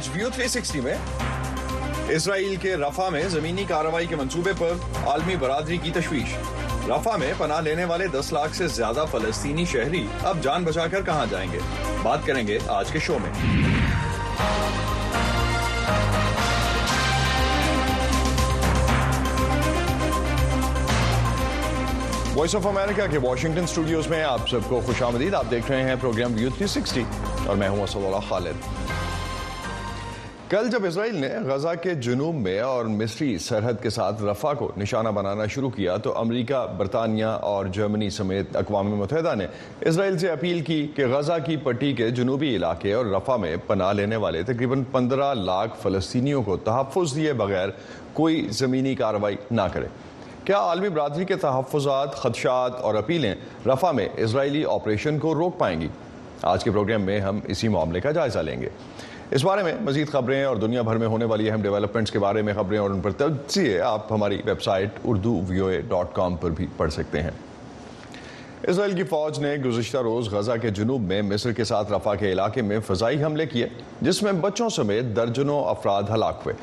آج ویو 360 میں اسرائیل کے رفا میں زمینی کارروائی کے منصوبے پر عالمی برادری کی تشویش۔ رفا میں پناہ لینے والے دس لاکھ سے زیادہ فلسطینی شہری اب جان بچا کر کہاں جائیں گے؟ بات کریں گے آج کے شو میں۔ وائس آف امریکہ کے واشنگٹن اسٹوڈیوز میں آپ سب کو خوش آمدید۔ آپ دیکھ رہے ہیں پروگرام ویو 360 اور میں ہوں اسد اللہ خالد۔ کل جب اسرائیل نے غزہ کے جنوب میں اور مصری سرحد کے ساتھ رفع کو نشانہ بنانا شروع کیا تو امریکہ، برطانیہ اور جرمنی سمیت اقوام متحدہ نے اسرائیل سے اپیل کی کہ غزہ کی پٹی کے جنوبی علاقے اور رفع میں پناہ لینے والے تقریباً پندرہ لاکھ فلسطینیوں کو تحفظ دیے بغیر کوئی زمینی کارروائی نہ کرے۔ کیا عالمی برادری کے تحفظات، خدشات اور اپیلیں رفع میں اسرائیلی آپریشن کو روک پائیں گی؟ آج کے پروگرام میں ہم اسی معاملے کا جائزہ لیں گے۔ اس بارے میں مزید خبریں اور دنیا بھر میں ہونے والی اہم developments کے بارے میں خبریں اور ان پر تجزیے آپ ہماری ویب سائٹ اردو وی او اے ڈاٹ کام پر بھی پڑھ سکتے ہیں۔ اسرائیل کی فوج نے گزشتہ روز غزہ کے جنوب میں مصر کے ساتھ رفع کے علاقے میں فضائی حملے کیے، جس میں بچوں سمیت درجنوں افراد ہلاک ہوئے۔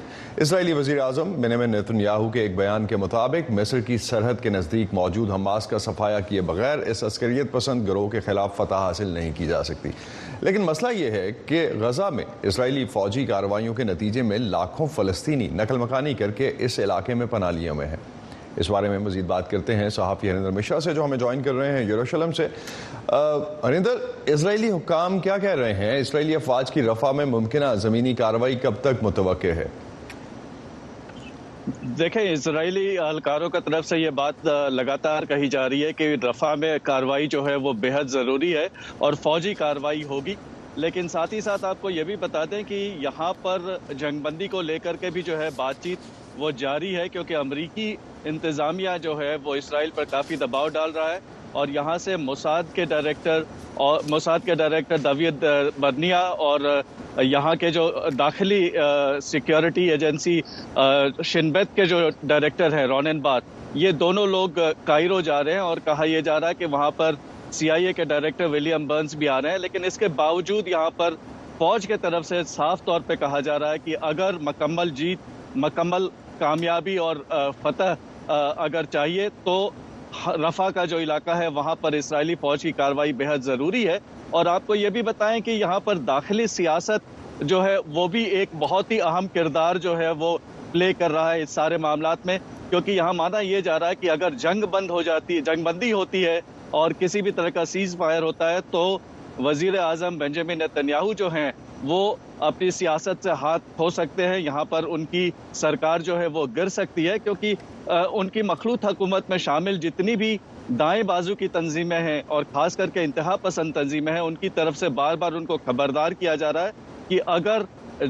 اسرائیلی وزیر اعظم بنیمن نیتن یاہو کے ایک بیان کے مطابق، مصر کی سرحد کے نزدیک موجود حماس کا صفایا کیے بغیر اس عسکریت پسند گروہ کے خلاف فتح حاصل نہیں کی جا سکتی۔ لیکن مسئلہ یہ ہے کہ غزہ میں اسرائیلی فوجی کارروائیوں کے نتیجے میں لاکھوں فلسطینی نقل مکانی کر کے اس علاقے میں پناہ لیے ہوئے ہیں۔ اس بارے میں مزید بات کرتے ہیں صحافی ہریندر مشرا سے جو ہمیں join کر رہے ہیں یروشلم سے۔ ہریندر، اسرائیلی حکام کیا کہہ رہے ہیں؟ اسرائیلی افواج کی رفع میں ممکنہ زمینی کاروائی کب تک متوقع ہے؟ دیکھیں، اسرائیلی اہلکاروں کی طرف سے یہ بات لگاتار کہی جا رہی ہے کہ رفع میں کارروائی جو ہے وہ بے حد ضروری ہے اور فوجی کارروائی ہوگی۔ لیکن ساتھ ہی ساتھ آپ کو یہ بھی بتا دیں کہ یہاں پر جنگ بندی کو لے کر کے بھی جو ہے بات چیت وہ جاری ہے، کیونکہ امریکی انتظامیہ جو ہے وہ اسرائیل پر کافی دباؤ ڈال رہا ہے اور یہاں سے موساد کے ڈائریکٹر اور موساد کے ڈائریکٹر ڈیوڈ برنیا اور یہاں کے جو داخلی سیکیورٹی ایجنسی شن بیت کے جو ڈائریکٹر ہیں، رونن بار، یہ دونوں لوگ کائرو جا رہے ہیں اور کہا یہ جا رہا ہے کہ وہاں پر سی آئی اے کے ڈائریکٹر ولیم برنز بھی آ رہے ہیں، لیکن اس کے باوجود یہاں پر فوج کے طرف سے صاف طور پہ کہا جا رہا ہے کہ اگر مکمل جیت، مکمل کامیابی اور فتح اگر چاہیے تو رفا کا جو علاقہ ہے، وہاں پر اسرائیلی فوج کی کاروائی بہت ضروری ہے۔ اور آپ کو یہ بھی بتائیں کہ یہاں پر داخلی سیاست جو ہے، وہ بھی ایک بہت ہی اہم کردار جو ہے، وہ play کر رہا ہے اس سارے معاملات میں۔ کیونکہ یہاں مانا یہ جا رہا ہے کہ اگر جنگ بند ہو جاتی ہے جنگ بندی ہوتی ہے اور کسی بھی طرح کا ceasefire ہوتا ہے، تو وزیر اعظم بینجمن نتنیاہو جو ہیں، وہ اپنی سیاست سے ہاتھ دھو سکتے ہیں۔ یہاں پر ان کی سرکار جو ہے، وہ گر سکتی ہے کیونکہ ان کی مخلوط حکومت میں شامل جتنی بھی دائیں بازو کی تنظیمیں ہیں اور خاص کر کے انتہا پسند تنظیمیں ہیں، ان کی طرف سے بار بار ان کو خبردار کیا جا رہا ہے کہ اگر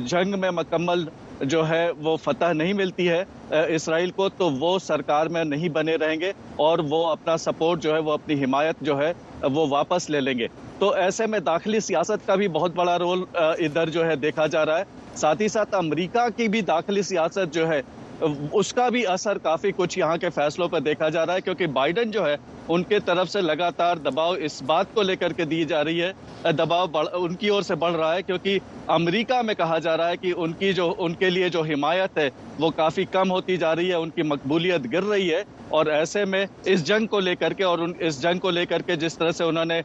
جنگ میں مکمل جو ہے وہ فتح نہیں ملتی ہے اسرائیل کو تو وہ سرکار میں نہیں بنے رہیں گے اور وہ اپنا support جو ہے، وہ اپنی حمایت جو ہے، وہ واپس لے لیں گے۔ تو ایسے میں داخلی سیاست کا بھی بہت بڑا role ادھر جو ہے دیکھا جا رہا ہے۔ ساتھ ہی ساتھ امریکہ کی بھی داخلی سیاست جو ہے اس کا بھی اثر کافی کچھ یہاں کے فیصلوں پر دیکھا جا رہا ہے کیونکہ بائیڈن جو ہے ان کے طرف سے لگاتار دباؤ اس بات کو لے کر کے دی جا رہی ہے۔ دباؤ بڑھ, ان کی اور سے بڑھ رہا ہے کیونکہ امریکہ میں کہا جا رہا ہے کہ ان کی جو ان کے لیے جو حمایت ہے وہ کافی کم ہوتی جا رہی ہے ان کی مقبولیت گر رہی ہے۔ اور ایسے میں اس جنگ کو لے کر کے اور ان اس جنگ کو لے کر کے جس طرح سے انہوں نے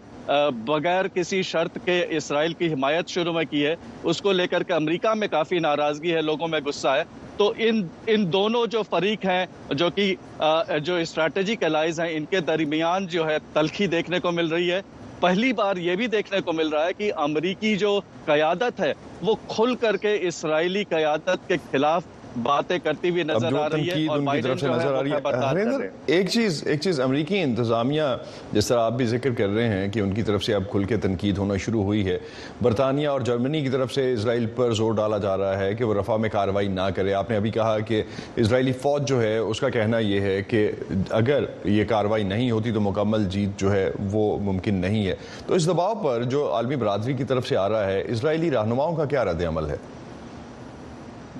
بغیر کسی شرط کے اسرائیل کی حمایت شروع میں کی ہے اس کو لے کر کے امریکہ میں کافی ناراضگی ہے لوگوں میں غصہ ہے۔ تو ان ان دونوں جو فریق ہیں، جو کہ جو strategic allies ہیں، ان کے درمیان جو ہے تلخی دیکھنے کو مل رہی ہے۔ پہلی بار یہ بھی دیکھنے کو مل رہا ہے کہ امریکی جو قیادت ہے، وہ کھل کر کے اسرائیلی قیادت کے خلاف باتیں کرتی بھی نظر آ رہی ہے اور بائیڈن جو ہے وہ خبردار کر ایک چیز ایک چیز امریکی انتظامیہ جس طرح آپ بھی ذکر کر رہے ہیں کہ ان کی طرف سے اب کھل کے تنقید ہونا شروع ہوئی ہے۔ برطانیہ اور جرمنی کی طرف سے اسرائیل پر زور ڈالا جا رہا ہے کہ وہ رفع میں کاروائی نہ کرے۔ آپ نے ابھی کہا کہ اسرائیلی فوج جو ہے اس کا کہنا یہ ہے کہ اگر یہ کاروائی نہیں ہوتی تو مکمل جیت جو ہے وہ ممکن نہیں ہے۔ تو اس دباؤ پر جو عالمی برادری کی طرف سے آ رہا ہے اسرائیلی رہنماؤں کا کیا رد عمل ہے؟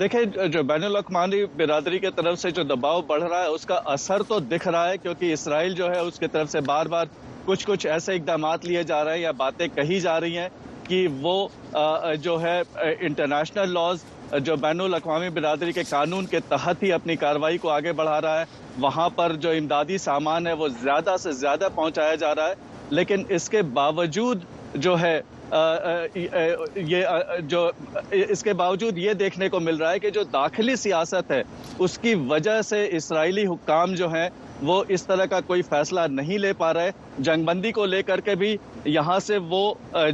دیکھیں، جو بین الاقوامی برادری کے طرف سے جو دباؤ بڑھ رہا ہے، اس کا اثر تو دکھ رہا ہے کیونکہ اسرائیل جو ہے، اس کی طرف سے بار بار کچھ کچھ ایسے اقدامات لیے جا رہے ہیں یا باتیں کہی جا رہی ہیں کہ وہ جو ہے international laws جو بین الاقوامی برادری کے قانون کے تحت ہی اپنی کاروائی کو آگے بڑھا رہا ہے۔ وہاں پر جو امدادی سامان ہے، وہ زیادہ سے زیادہ پہنچایا جا رہا ہے۔ لیکن اس کے باوجود جو ہے یہ جو اس کے باوجود یہ دیکھنے کو مل رہا ہے کہ جو داخلی سیاست ہے، اس کی وجہ سے اسرائیلی حکام جو ہیں، وہ اس طرح کا کوئی فیصلہ نہیں لے پا رہے۔ جنگ بندی کو لے کر کے بھی یہاں سے وہ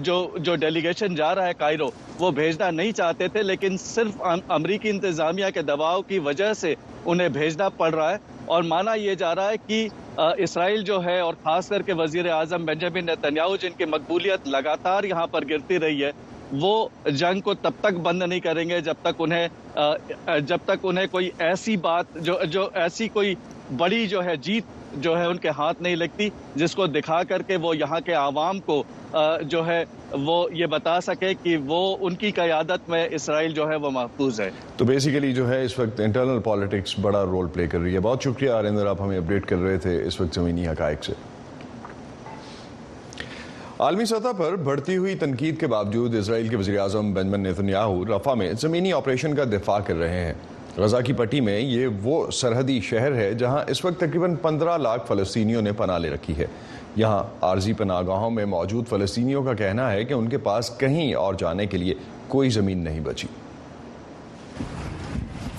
جو جو delegation جا رہا ہے کائرو، وہ بھیجنا نہیں چاہتے تھے، لیکن صرف امریکی انتظامیہ کے دباؤ کی وجہ سے انہیں بھیجنا پڑ رہا ہے۔ اور مانا یہ جا رہا ہے کہ اسرائیل جو ہے اور خاص کر کے وزیر اعظم بنجامن نتنیاہو جن کی مقبولیت لگاتار یہاں پر گرتی رہی ہے، وہ جنگ کو تب تک بند نہیں کریں گے جب تک انہیں جب تک انہیں کوئی ایسی بات، جو جو ایسی کوئی بڑی جو ہے جیت جو ہے ان کے ہاتھ نہیں لگتی، جس کو دکھا کر کے وہ یہاں کے عوام کو جو ہے وہ یہ بتا سکے کہ وہ ان کی قیادت میں اسرائیل جو ہے وہ محفوظ ہے۔ تو basically جو ہے اس وقت internal politics بڑا role play کر رہی ہے۔ بہت شکریہ آریندر، آپ ہمیں update کر رہے تھے اس وقت زمینی حقائق سے۔ عالمی سطح پر بڑھتی ہوئی تنقید کے باوجود اسرائیل کے وزیراعظم بنجمن نیتن یاہو رفا میں زمینی آپریشن کا دفاع کر رہے ہیں۔ غزہ کی پٹی میں یہ وہ سرحدی شہر ہے جہاں اس وقت تقریباً پندرہ لاکھ فلسطینیوں نے پناہ لے رکھی ہے۔ یہاں عارضی پناہ گاہوں میں موجود فلسطینیوں کا کہنا ہے کہ ان کے پاس کہیں اور جانے کے لیے کوئی زمین نہیں بچی۔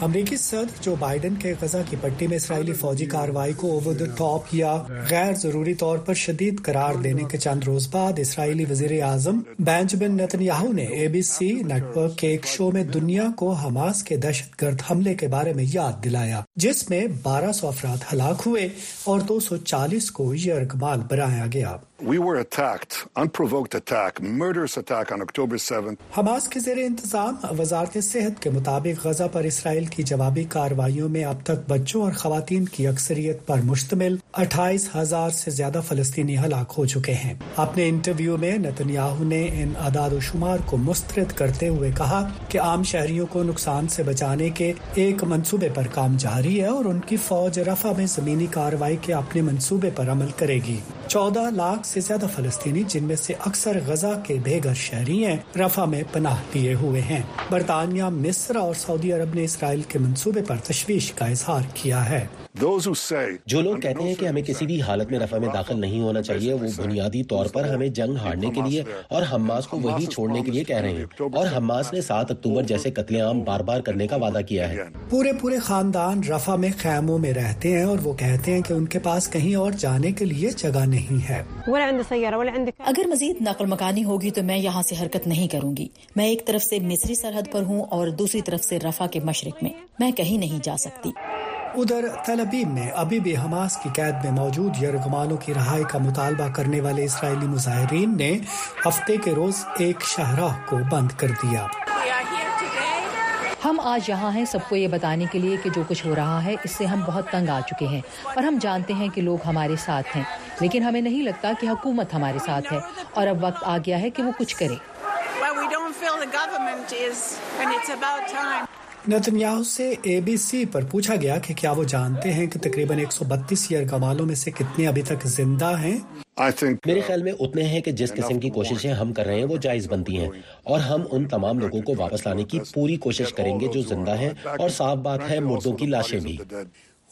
امریکی صدر جو بائیڈن کے غزہ کی پٹی میں اسرائیلی فوجی کارروائی کو over the top یا غیر ضروری طور پر شدید قرار دینے کے چند روز بعد اسرائیلی وزیر اعظم بینجمن نتن یاہو نے اے بی سی نیٹ ورک کے ایک شو میں دنیا کو حماس کے دہشت گرد حملے کے بارے میں یاد دلایا، جس میں بارہ سو افراد ہلاک ہوئے اور دو سو چالیس کو یرغمال بنایا گیا۔ حماس کے زیر انتظام وزارت صحت کے مطابق غزہ پر اسرائیل کی جوابی کارروائیوں میں اب تک بچوں اور خواتین کی اکثریت پر مشتمل اٹھائیس ہزار سے زیادہ فلسطینی ہلاک ہو چکے ہیں۔ اپنے انٹرویو میں نتن یاہو نے ان اعداد و شمار کو مسترد کرتے ہوئے کہا کہ عام شہریوں کو نقصان سے بچانے کے ایک منصوبے پر کام جاری ہے اور ان کی فوج رفع میں زمینی کارروائی کے اپنے منصوبے پر عمل کرے گی۔ چودہ لاکھ سے زیادہ فلسطینی جن میں سے اکثر غزہ کے بے گھر شہری ہیں رفع میں پناہ لیے ہوئے ہیں۔ برطانیہ مصر اور سعودی عرب نے اسرائیل کے منصوبے پر تشویش کا اظہار کیا ہے۔ جو لوگ کہتے ہیں کہ ہمیں کسی بھی حالت میں رفع میں داخل نہیں ہونا چاہیے وہ بنیادی طور پر ہمیں جنگ ہارنے کے لیے اور حماس کو وہیں چھوڑنے کے لیے کہہ رہے ہیں۔ اور حماس نے سات اکتوبر جیسے قتل عام بار بار کرنے کا وعدہ کیا ہے۔ پورے پورے خاندان رفع میں خیموں میں رہتے ہیں اور وہ کہتے ہیں کہ ان کے پاس کہیں اور جانے کے لیے جگہ نہیں۔ نہیں ہے۔ اگر مزید نقل مکانی ہوگی تو میں یہاں سے حرکت نہیں کروں گی۔ میں ایک طرف سے مصری سرحد پر ہوں اور دوسری طرف سے رفا کے مشرق میں۔ میں کہیں نہیں جا سکتی۔ ادھر تل ابیب میں ابھی بھی حماس کی قید میں موجود یرغمالوں کی رہائی کا مطالبہ کرنے والے اسرائیلی مظاہرین نے ہفتے کے روز ایک شاہراہ کو بند کر دیا۔ ہم آج یہاں ہیں سب کو یہ بتانے کے لیے کہ جو کچھ ہو رہا ہے، اس سے ہم بہت تنگ آ چکے ہیں۔ اور ہم جانتے ہیں کہ لوگ ہمارے ساتھ ہیں، لیکن ہمیں نہیں لگتا کہ حکومت ہمارے ساتھ ہے۔ اور اب وقت آ گیا ہے کہ وہ کچھ کرے۔ نتنیاہو سے اے بی سی پر پوچھا گیا کہ کیا وہ جانتے ہیں کہ تقریباً ایک سو بتیس یرغمالوں میں سے کتنے ابھی تک زندہ ہیں؟ uh, میرے خیال میں اتنے ہیں کہ جس قسم کی کوششیں ہم کر رہے ہیں وہ جائز بنتی ہیں اور ہم ان تمام لوگوں کو واپس لانے کی پوری کوشش کریں گے جو زندہ ہیں اور صاف بات ہے مردوں کی لاشیں بھی۔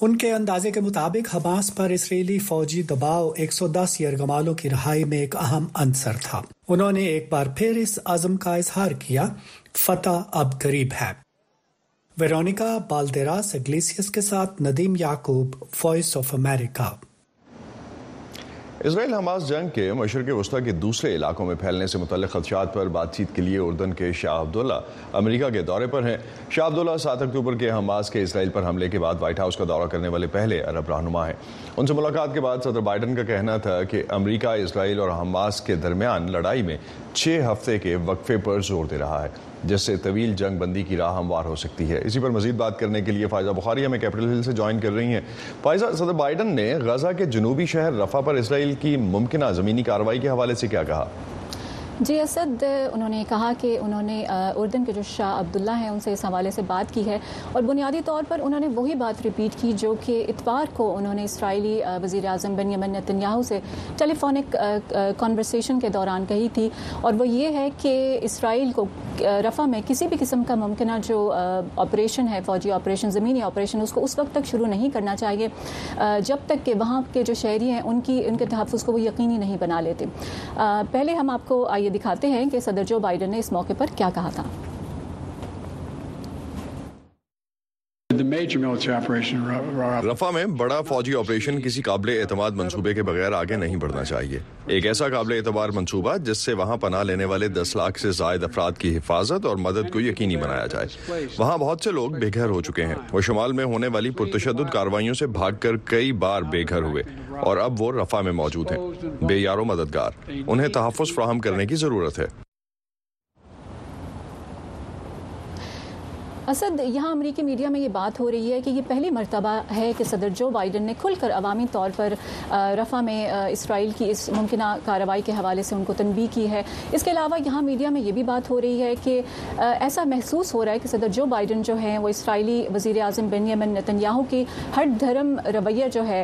ان کے اندازے کے مطابق حماس پر اسرائیلی فوجی دباؤ 110 یرغمالوں کی رہائی میں ایک اہم عنصر تھا۔ انہوں نے ایک بار پھر اس عزم کا اظہار کیا فتح اب قریب ہے۔ ویرونیکا بالدیراس اگلیسیس کے ساتھ ندیم یعقوب وائس آف امریکہ اسرائیل حماس جنگ کے مشرق وسطی کے دوسرے علاقوں میں پھیلنے سے متعلق خدشات پر بات چیت کے لیے اردن کے شاہ عبداللہ امریکہ کے دورے پر ہیں۔ شاہ عبداللہ سات اکتوبر کے حماس کے اسرائیل پر حملے کے بعد وائٹ ہاؤس کا دورہ کرنے والے پہلے عرب رہنما ہیں۔ ان سے ملاقات کے بعد صدر بائیڈن کا کہنا تھا کہ امریکہ، اسرائیل اور حماس کے درمیان لڑائی میں چھ ہفتے کے وقفے پر زور دے رہا ہے۔ جس سے طویل جنگ بندی کی راہ ہموار ہو سکتی ہے۔ اسی پر مزید بات کرنے کے لیے فائزہ بخاری ہمیں کیپٹل ہل سے join کر رہی ہیں۔ فائزہ، صدر بائیڈن نے غزہ کے جنوبی شہر رفع پر اسرائیل کی ممکنہ زمینی کارروائی کے حوالے سے کیا کہا؟ جی اسد، انہوں نے کہا کہ انہوں نے اردن کے جو شاہ عبداللہ ہیں، ان سے اس حوالے سے بات کی ہے اور بنیادی طور پر انہوں نے وہی بات repeat کی جو کہ اتوار کو انہوں نے اسرائیلی وزیر اعظم بن یمن نتنیاہو سے telephonic conversation کے دوران کہی تھی اور وہ یہ ہے کہ اسرائیل کو رفع میں کسی بھی قسم کا ممکنہ جو آپریشن ہے، فوجی آپریشن زمینی آپریشن اس کو اس وقت تک شروع نہیں کرنا چاہیے جب تک کہ وہاں کے جو شہری ہیں، ان کی، ان کے تحفظ کو وہ یقینی نہیں بنا لیتے۔ پہلے ہم آپ کو آئیے دکھاتے ہیں کہ صدر جو بائیڈن نے اس موقع پر کیا کہا تھا۔ رفا میں بڑا فوجی آپریشن کسی قابل اعتماد منصوبے کے بغیر آگے نہیں بڑھنا چاہیے۔ ایک ایسا قابل اعتبار منصوبہ جس سے وہاں پناہ لینے والے دس لاکھ سے زائد افراد کی حفاظت اور مدد کو یقینی بنایا جائے۔ وہاں بہت سے لوگ بے گھر ہو چکے ہیں۔ وہ شمال میں ہونے والی پرتشدد کاروائیوں سے بھاگ کر کئی بار بے گھر ہوئے اور اب وہ رفا میں موجود ہیں۔ بے یارو مددگار۔ انہیں تحفظ فراہم کرنے کی ضرورت ہے۔ اسد، یہاں امریکی میڈیا میں یہ بات ہو رہی ہے کہ یہ پہلی مرتبہ ہے کہ صدر جو بائیڈن نے کھل کر عوامی طور پر رفع میں اسرائیل کی اس ممکنہ کارروائی کے حوالے سے ان کو تنبیہ کی ہے۔ اس کے علاوہ یہاں میڈیا میں یہ بھی بات ہو رہی ہے کہ ایسا محسوس ہو رہا ہے کہ صدر جو بائیڈن جو ہیں، وہ اسرائیلی وزیر اعظم بن یمن نتنیاہو کی ہٹ دھرم رویہ جو ہے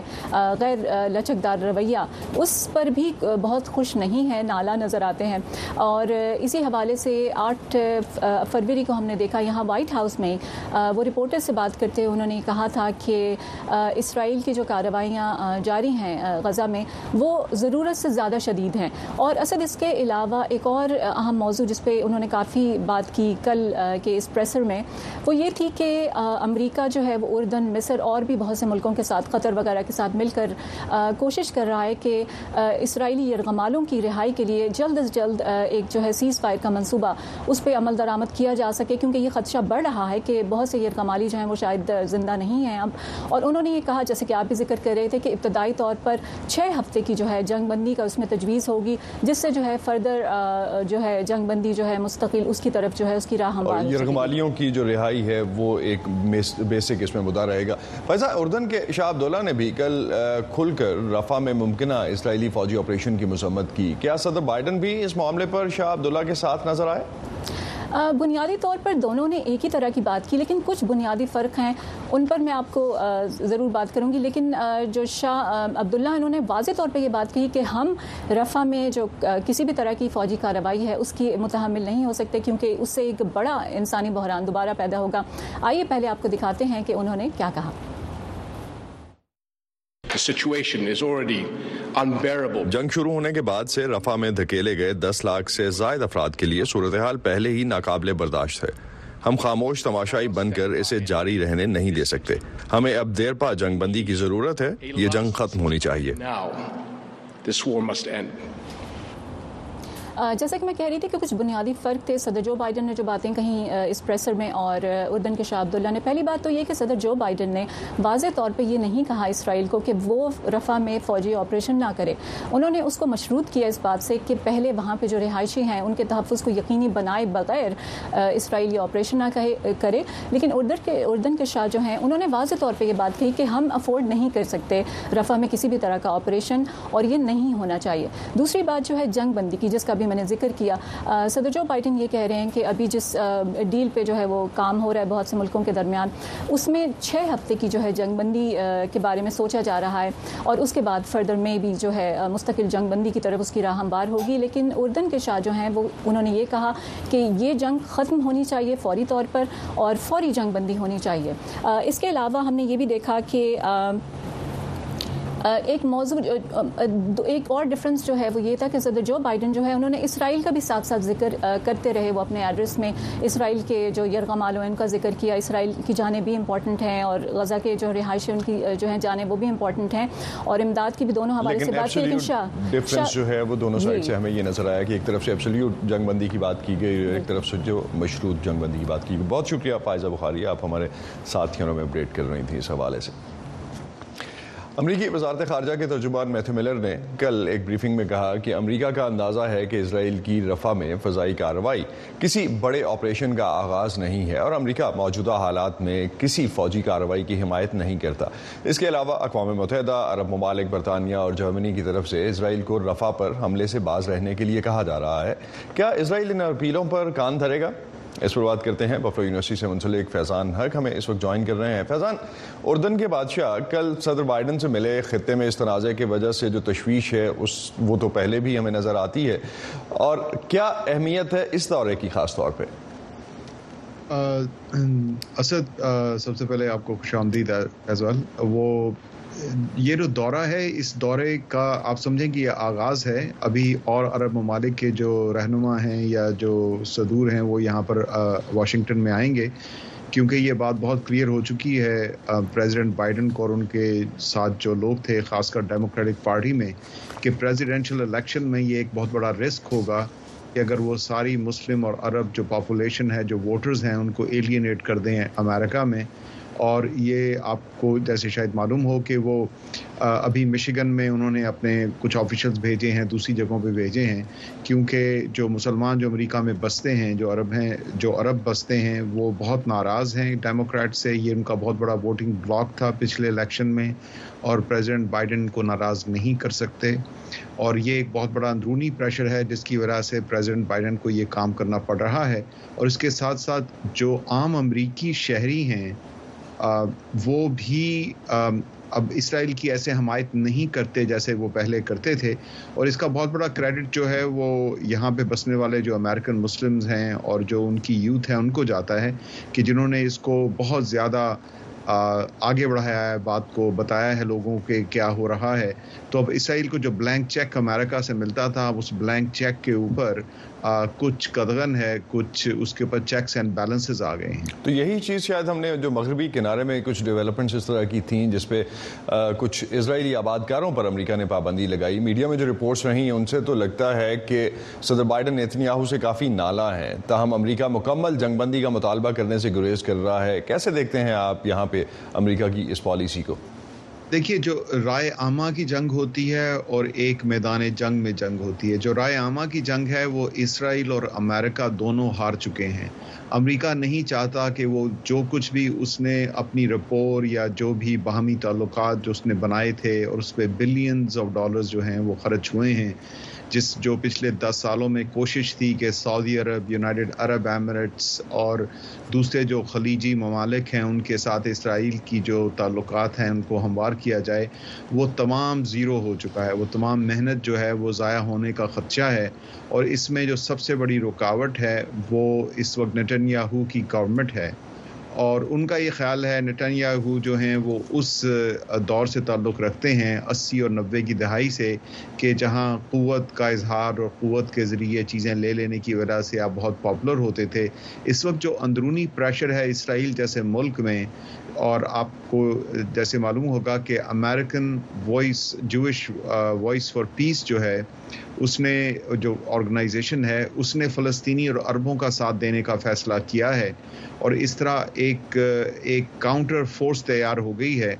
غیر لچکدار رویہ، اس پر بھی بہت خوش نہیں ہے، نالاں نظر آتے ہیں۔ اور اسی حوالے سے آٹھ فروری کو ہم نے دیکھا، یہاں وائٹ ہاؤس ہاؤس میں وہ رپورٹرز سے بات کرتے انہوں نے کہا تھا کہ اسرائیل کی جو کارروائیاں جاری ہیں غزہ میں، وہ ضرورت سے زیادہ شدید ہیں۔ اور اسد اس کے علاوہ ایک اور اہم موضوع جس پہ انہوں نے کافی بات کی کل کے اس presser میں، وہ یہ تھی کہ امریکہ جو ہے وہ اردن، مصر اور بھی بہت سے ملکوں کے ساتھ، قطر وغیرہ کے ساتھ مل کر کوشش کر رہا ہے کہ اسرائیلی یرغمالوں کی رہائی کے لیے جلد از جلد ایک جو ہے ceasefire کا منصوبہ اس پہ عمل درآمد کیا جا سکے، کیونکہ یہ خدشہ بڑھ رہا رہا ہے کہ بہت سے یرغمالی جو ہیں وہ شاید زندہ نہیں ہیں اب۔ اور انہوں نے یہ کہا جیسے کہ آپ بھی ذکر کر رہے تھے کہ ابتدائی طور پر چھ ہفتے کی جو ہے جنگ بندی کا اس میں تجویز ہوگی جس سے جو ہے further جو ہے جنگ بندی جو ہے مستقل اس کی طرف جو ہے اس کی راہ ہموار یرغمالیوں کی جو رہائی ہے وہ ایک basic اس میں مدعا رہے گا۔ فیضا اردن کے شاہ عبداللہ نے بھی کل کھل کر رفع میں ممکنہ اسرائیلی فوجی آپریشن کی مذمت کی۔ کیا صدر بائیڈن بھی اس معاملے پر شاہ عبداللہ کے ساتھ نظر آئے؟ بنیادی طور پر دونوں نے ایک ہی طرح کی بات کی، لیکن کچھ بنیادی فرق ہیں، ان پر میں آپ کو ضرور بات کروں گی۔ لیکن جو شاہ عبداللہ انہوں نے واضح طور پہ یہ بات کی کہ ہم رفع میں جو کسی بھی طرح کی فوجی کارروائی ہے، اس کی متحمل نہیں ہو سکتے، کیونکہ اس سے ایک بڑا انسانی بحران دوبارہ پیدا ہوگا۔ آئیے پہلے آپ کو دکھاتے ہیں کہ انہوں نے کیا کہا۔ جنگ شروع ہونے کے بعد سے رفع میں دھکیلے گئے دس لاکھ سے زائد افراد کے لیے صورتحال پہلے ہی ناقابل برداشت ہے۔ ہم خاموش تماشائی بن کر اسے جاری رہنے نہیں دے سکتے۔ ہمیں اب دیر پا جنگ بندی کی ضرورت ہے۔ یہ جنگ ختم ہونی چاہیے۔ جیسا کہ میں کہہ رہی تھی کہ کچھ بنیادی فرق تھے۔ صدر جو بائیڈن نے جو باتیں کہیں اس presser میں اور اردن کے شاہ عبداللہ نے۔ پہلی بات تو یہ کہ صدر جو بائیڈن نے واضح طور پہ یہ نہیں کہا اسرائیل کو کہ وہ رفع میں فوجی آپریشن نہ کرے۔ انہوں نے اس کو مشروط کیا اس بات سے کہ پہلے وہاں پہ جو رہائشی ہیں، ان کے تحفظ کو یقینی بنائے بغیر اسرائیل یہ آپریشن نہ کہے، کرے۔ لیکن اردن کے اردن کے شاہ جو ہیں، انہوں نے واضح طور پہ یہ بات کہی کہ ہم afford نہیں کر سکتے رفع میں کسی بھی طرح کا آپریشن اور یہ نہیں ہونا چاہیے۔ دوسری بات جو ہے، جنگ بندی کی، جس کا ابھی بھی میں نے ذکر کیا۔ صدر جو بائیڈن یہ کہہ رہے ہیں کہ ابھی جس deal پہ جو ہے وہ کام ہو رہا ہے بہت سے ملکوں کے درمیان، اس میں چھ ہفتے کی جو ہے جنگ بندی کے بارے میں سوچا جا رہا ہے اور اس کے بعد further میں بھی جو ہے مستقل جنگ بندی کی طرف اس کی راہ ہموار ہوگی۔ لیکن اردن کے شاہ جو ہیں وہ، انہوں نے یہ کہا کہ یہ جنگ ختم ہونی چاہیے فوری طور پر اور فوری جنگ بندی ہونی چاہیے۔ اس کے علاوہ ہم نے یہ بھی دیکھا کہ ایک موضوع ایک اور difference جو ہے وہ یہ تھا کہ صدر جو بائیڈن جو ہے انہوں نے اسرائیل کا بھی ساتھ ساتھ ذکر کرتے رہے وہ اپنے ایڈریس میں۔ اسرائیل کے جو یرغمال ان کا ذکر کیا اسرائیل کی جانیں بھی important ہیں اور غزہ کے جو رہائش ان کی جو ہیں جانیں وہ بھی important ہیں۔ اور امداد کی بھی دونوں ہمارے سے بات کی لیکن شاہ difference جو ہے وہ دونوں جی۔ side سے ہمیں یہ نظر آیا کہ ایک طرف سے absolute جنگ بندی کی بات کی گئی ایک طرف سے جو مشروط جنگ بندی کی بات کی گئی۔ بہت شکریہ فائزہ بخاری آپ ہمارے ساتھ ہمیں update کر رہی تھیں اس حوالے سے۔ امریکی وزارت خارجہ کے ترجمان میتھو میلر نے کل ایک briefing میں کہا کہ امریکہ کا اندازہ ہے کہ اسرائیل کی رفع میں فضائی کارروائی کسی بڑے آپریشن کا آغاز نہیں ہے اور امریکہ موجودہ حالات میں کسی فوجی کارروائی کی حمایت نہیں کرتا۔ اس کے علاوہ اقوام متحدہ، عرب ممالک، برطانیہ اور جرمنی کی طرف سے اسرائیل کو رفع پر حملے سے باز رہنے کے لیے کہا جا رہا ہے۔ کیا اسرائیل ان اپیلوں پر کان دھرے گا؟ اس پر بات کرتے ہیں بفلو یونیورسٹی سے منسلک فیضان حق، ہمیں اس وقت join کر رہے ہیں۔ فیضان، اردن کے بادشاہ کل صدر بائیڈن سے ملے خطے میں اس تنازع کی وجہ سے جو تشویش ہے، اس، وہ تو پہلے بھی ہمیں نظر آتی ہے۔ اور کیا اہمیت ہے اس دورے کی خاص طور پہ؟ اسد سب سے پہلے آپ کو خوش آمدید as well وہ یہ جو دورہ ہے، اس دورے کا آپ سمجھیں کہ یہ آغاز ہے۔ ابھی اور عرب ممالک کے جو رہنما ہیں یا جو صدور ہیں، وہ یہاں پر واشنگٹن میں آئیں گے۔ کیونکہ یہ بات بہت clear ہو چکی ہے President بائیڈن کو اور ان کے ساتھ جو لوگ تھے، خاص کر Democratic Party میں، کہ presidential election میں یہ ایک بہت بڑا رسک ہوگا کہ اگر وہ ساری مسلم اور عرب جو population ہے، جو voters ہیں، ان کو alienate کر دیں امریکہ میں۔ اور یہ آپ کو جیسے شاید معلوم ہو کہ وہ ابھی مشیگن میں انہوں نے اپنے کچھ officials بھیجے ہیں، دوسری جگہوں پہ بھیجے ہیں، کیونکہ جو مسلمان جو امریکہ میں بستے ہیں، جو عرب ہیں، جو عرب بستے ہیں، وہ بہت ناراض ہیں Democrat سے۔ یہ ان کا بہت بڑا voting bloc تھا پچھلے election میں اور President بائیڈن کو ناراض نہیں کر سکتے۔ اور یہ ایک بہت بڑا اندرونی pressure ہے، جس کی وجہ سے President بائیڈن کو یہ کام کرنا پڑ رہا ہے۔ اور اس کے ساتھ ساتھ جو عام امریکی شہری ہیں وہ بھی اب اسرائیل کی ایسے حمایت نہیں کرتے جیسے وہ پہلے کرتے تھے۔ اور اس کا بہت بڑا credit جو ہے وہ یہاں پہ بسنے والے جو American Muslims ہیں اور جو ان کی youth ہیں، ان کو جاتا ہے کہ جنہوں نے اس کو بہت زیادہ آگے بڑھایا ہے، بات کو بتایا ہے لوگوں کے کیا ہو رہا ہے۔ تو اب اسرائیل کو جو blank check امریکہ سے ملتا تھا اس blank check کے اوپر آ, کچھ قدغن ہے کچھ اس کے اوپر checks and balances آ گئے ہیں۔ تو یہی چیز شاید ہم نے جو مغربی کنارے میں کچھ developments اس طرح کی تھیں جس پہ آ, کچھ اسرائیلی آبادکاروں پر امریکہ نے پابندی لگائی۔ media میں جو reports رہی ہیں ان سے تو لگتا ہے کہ صدر بائیڈن نیتنیاہو سے کافی نالاں ہے تاہم امریکہ مکمل جنگ بندی کا مطالبہ کرنے سے گریز کر رہا ہے۔ کیسے دیکھتے ہیں آپ یہاں پہ امریکہ کی اس policy کو؟ دیکھیے، جو رائے عامہ کی جنگ ہوتی ہے اور ایک میدان جنگ میں جنگ ہوتی ہے، جو رائے عامہ کی جنگ ہے، وہ اسرائیل اور امریکہ دونوں ہار چکے ہیں۔ امریکہ نہیں چاہتا کہ وہ جو کچھ بھی اس نے اپنی رپور یا جو بھی باہمی تعلقات جو اس نے بنائے تھے اور اس پہ billions of dollars جو ہیں وہ خرچ ہوئے ہیں جس جو پچھلے دس سالوں میں کوشش تھی کہ سعودی عرب، یونائٹڈ عرب ایمریٹس اور دوسرے جو خلیجی ممالک ہیں، ان کے ساتھ اسرائیل کی جو تعلقات ہیں، ان کو ہموار کیا جائے، وہ تمام zero ہو چکا ہے۔ وہ تمام محنت جو ہے، وہ ضائع ہونے کا خدشہ ہے۔ اور اس میں جو سب سے بڑی رکاوٹ ہے، وہ اس وقت نیتن یاہو کی government ہے۔ اور ان کا یہ خیال ہے نیتن یاہو جو ہیں وہ اس دور سے تعلق رکھتے ہیں اسی اور نوے کی دہائی سے کہ جہاں قوت کا اظہار اور قوت کے ذریعے چیزیں لے لینے کی وجہ سے آپ بہت popular ہوتے تھے، اس وقت جو اندرونی pressure ہے اسرائیل جیسے ملک میں، اور آپ کو جیسے معلوم ہوگا کہ American Voice Jewish Voice for Peace جو ہے اس نے جو organization ہے، اس نے فلسطینی اور عربوں کا ساتھ دینے کا فیصلہ کیا ہے اور اس طرح ایک ایک counter force تیار ہو گئی ہے